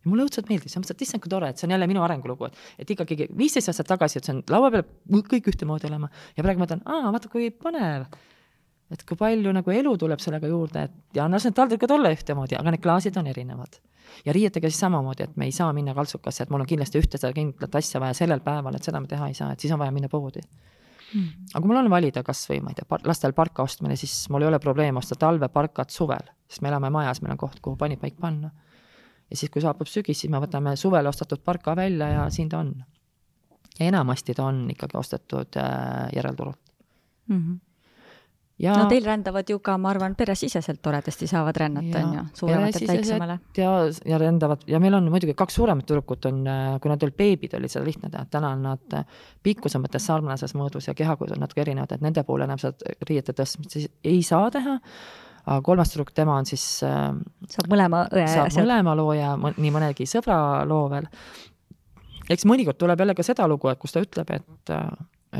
ja mulle õudselt meeldis, ma mõtlesin, et issand, kui tore, et see on jälle minu arengulugu, et, et ikkagi viisteist aastat tagasi ütlesin, laua peal kõik ühtemoodi olema ja praegu mõtlen, aa, vaata kui põnev et kui palju nagu elu tuleb sellega juurde, et ja las need taldrikud olla ühtemoodi, aga need klaasid on erinevad. ja riietega siis samamoodi, et me ei saa minna kaltsukasse, et mul on kindlasti ühte seda kindlat asja vaja sellel päeval, et seda me teha ei saa, et siis on vaja minna poodi mm.. aga kui mul on valida kas või ma ei tea, lastel parka ostmine, siis mul ei ole probleem osta talveparkat suvel, sest me elame majas, meil on koht, kuhu panipaik panna. ja siis, kui saabub sügis, siis me võtame suvel ostetud parka välja ja siin ta on. ja enamasti ta on ikkagi ostetud äh, järelturult mm. -hmm ja no teil rändavad ju ka, ma arvan, peresiseselt toredasti saavad rännata, on ju, suurematelt väiksemale. ja, ja rändavad ja meil on muidugi kaks suuremat tüdrukut on, kui nad olid beebid, oli seda lihtne teha, täna on nad pikkuse mõttes sarnases mõõdus ja kehakujud on natuke erinevad, et nende puhul enam seda riiete tõstmist siis ei saa teha. Aga kolmas tüdruk, tema on siis saab mõlema õe saab mõlema loo ja nii mõnegi sõbra loo veel. Eks mõnikord tuleb jälle ka seda lugu, et kus ta ütleb, et,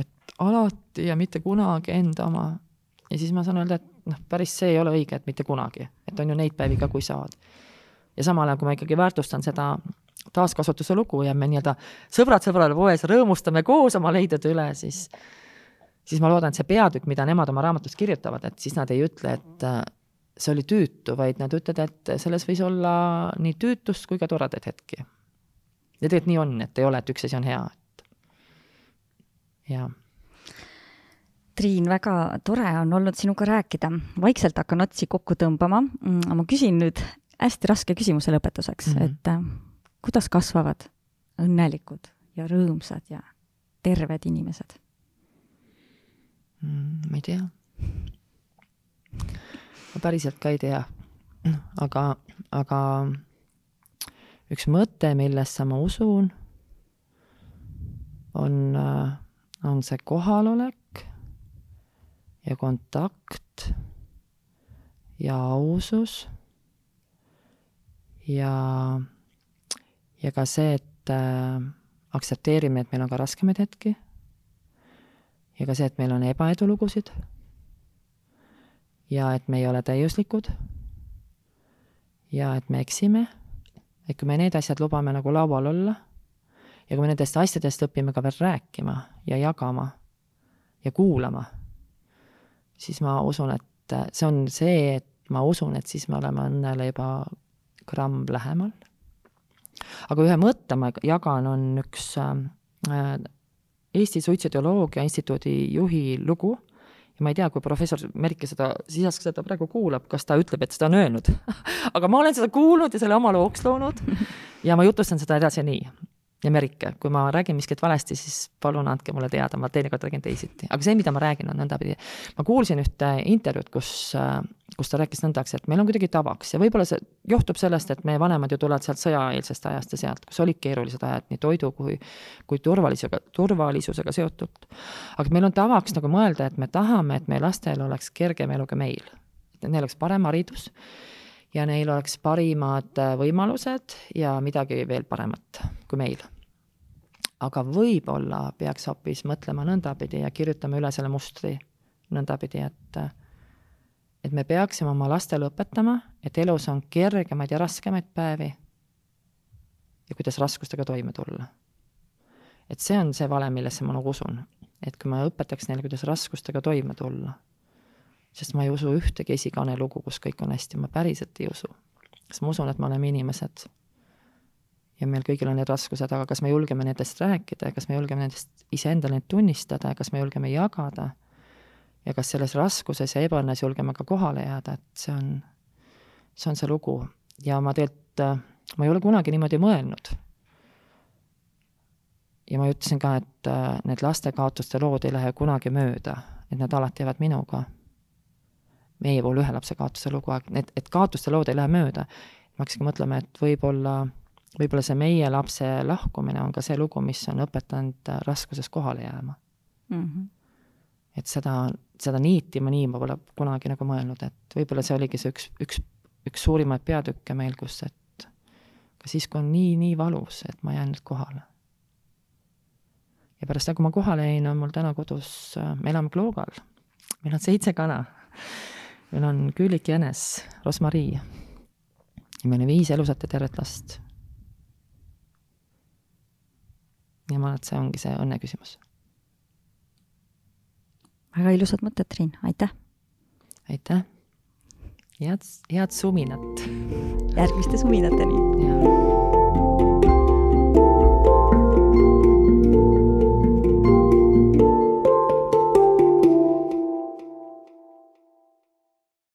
et alati ja mitte kunagi enda oma. Ja siis ma saan öelda, et noh, päris see ei ole õige, et mitte kunagi, et on ju neid päevi ka, kui saad. ja samal ajal, kui ma ikkagi väärtustan seda taaskasutuse lugu ja me nii-öelda sõbrad sõbrale poes rõõmustame koos oma leidude üle, siis siis ma loodan, et see peatükk, mida nemad oma raamatus kirjutavad, et siis nad ei ütle, et see oli tüütu, vaid nad ütlevad, et selles võis olla nii tüütust kui ka toredaid hetki. ja tegelikult nii on, et ei ole, et üks asi on hea, et jaa. Triin, väga tore on olnud sinuga rääkida, vaikselt hakkan otsi kokku tõmbama. Mm, ma küsin nüüd hästi raske küsimuse lõpetuseks mm, -hmm. et äh, kuidas kasvavad õnnelikud ja rõõmsad ja terved inimesed mm,? ma ei tea ma päriselt ka ei tea. aga, aga üks mõte, millesse ma usun, on, on see kohalolek ja kontakt ja ausus ja, ja ka see, et äh, aktsepteerime, et meil on ka raskemaid hetki ja ka see, et meil on ebaedulugusid ja et me ei ole täiuslikud ja et me eksime, et kui me need asjad lubame nagu laual olla ja kui me nendest asjadest õpime ka veel rääkima ja jagama ja kuulama, siis ma usun, et see on see, et ma usun, et siis me oleme õnnele juba gramm lähemal. aga ühe mõtte ma jagan, on üks äh, Eesti Suitsidioloogia Instituudi juhi lugu ja ma ei tea, kui professor Merike seda, Sisask seda praegu kuulab, kas ta ütleb, et seda on öelnud aga ma olen seda kuulnud ja selle oma looks loonud ja ma jutustan seda edasi nii. Ja Merike, kui ma räägin miskit valesti, siis palun andke mulle teada, ma teinekord räägin teisiti. aga see, mida ma räägin, on nõndapidi. ma kuulsin ühte intervjuud, kus äh, kus ta rääkis nõndaks, et meil on kuidagi tavaks ja võib-olla see johtub sellest, et meie vanemad ju tulevad sealt sõjaeelsest ajast ja sealt, kus olid keerulised ajad nii toidu kui, kui turvalisusega, turvalisusega seotud. aga meil on tavaks nagu mõelda, et me tahame, et meie lastel oleks kergem elu kui meil. et neil oleks parem haridus ja neil oleks parimad äh, võimalused ja midagi veel paremat kui meil aga võib-olla peaks hoopis mõtlema nõndapidi ja kirjutama üle selle mustri nõndapidi, et äh, et me peaksime oma lastele õpetama, et elus on kergemaid ja raskemaid päevi ja kuidas raskustega toime tulla. et see on see valem, millesse ma nagu usun. et kui ma õpetaks neile, kuidas raskustega toime tulla, sest ma ei usu ühtegi esikaane lugu, kus kõik on hästi, ma päriselt ei usu. sest ma usun, et me oleme inimesed ja meil kõigil on need raskused, aga kas me julgeme nendest rääkida ja kas me julgeme nendest iseendale neid tunnistada ja kas me julgeme jagada ja kas selles raskuses ja ebaõnnes julgeme ka kohale jääda, et see on, see on see lugu. ja ma tegelikult, äh, ma ei ole kunagi niimoodi mõelnud. ja ma ütlesin ka, et äh, need lastekaotuste lood ei lähe kunagi mööda, et nad alati jäävad minuga. Meie puhul ühe lapse kaotuse lugu, need, et kaotuste lood ei lähe mööda. ma hakkasingi mõtlema, et võib-olla, võib-olla see meie lapse lahkumine on ka see lugu, mis on õpetanud äh, raskuses kohale jääma mm. -hmm et seda, seda niiti ma nii ma pole kunagi nagu mõelnud, et võib-olla see oligi see üks, üks, üks suurimaid peatükke meil, kus, et ka siis, kui on nii, nii valus, et ma jään nüüd kohale. ja pärast seda, kui ma kohale jäin, on mul täna kodus, me elame Kloogal, meil on seitse kana. Meil on Küülik jänes, Rosmarii ja meil on viis elusat ja tervet last. ja ma arvan, et see ongi see õnne küsimus väga ilusad mõtted, Triin, aitäh! aitäh! head, head suminat! järgmiste suminateni!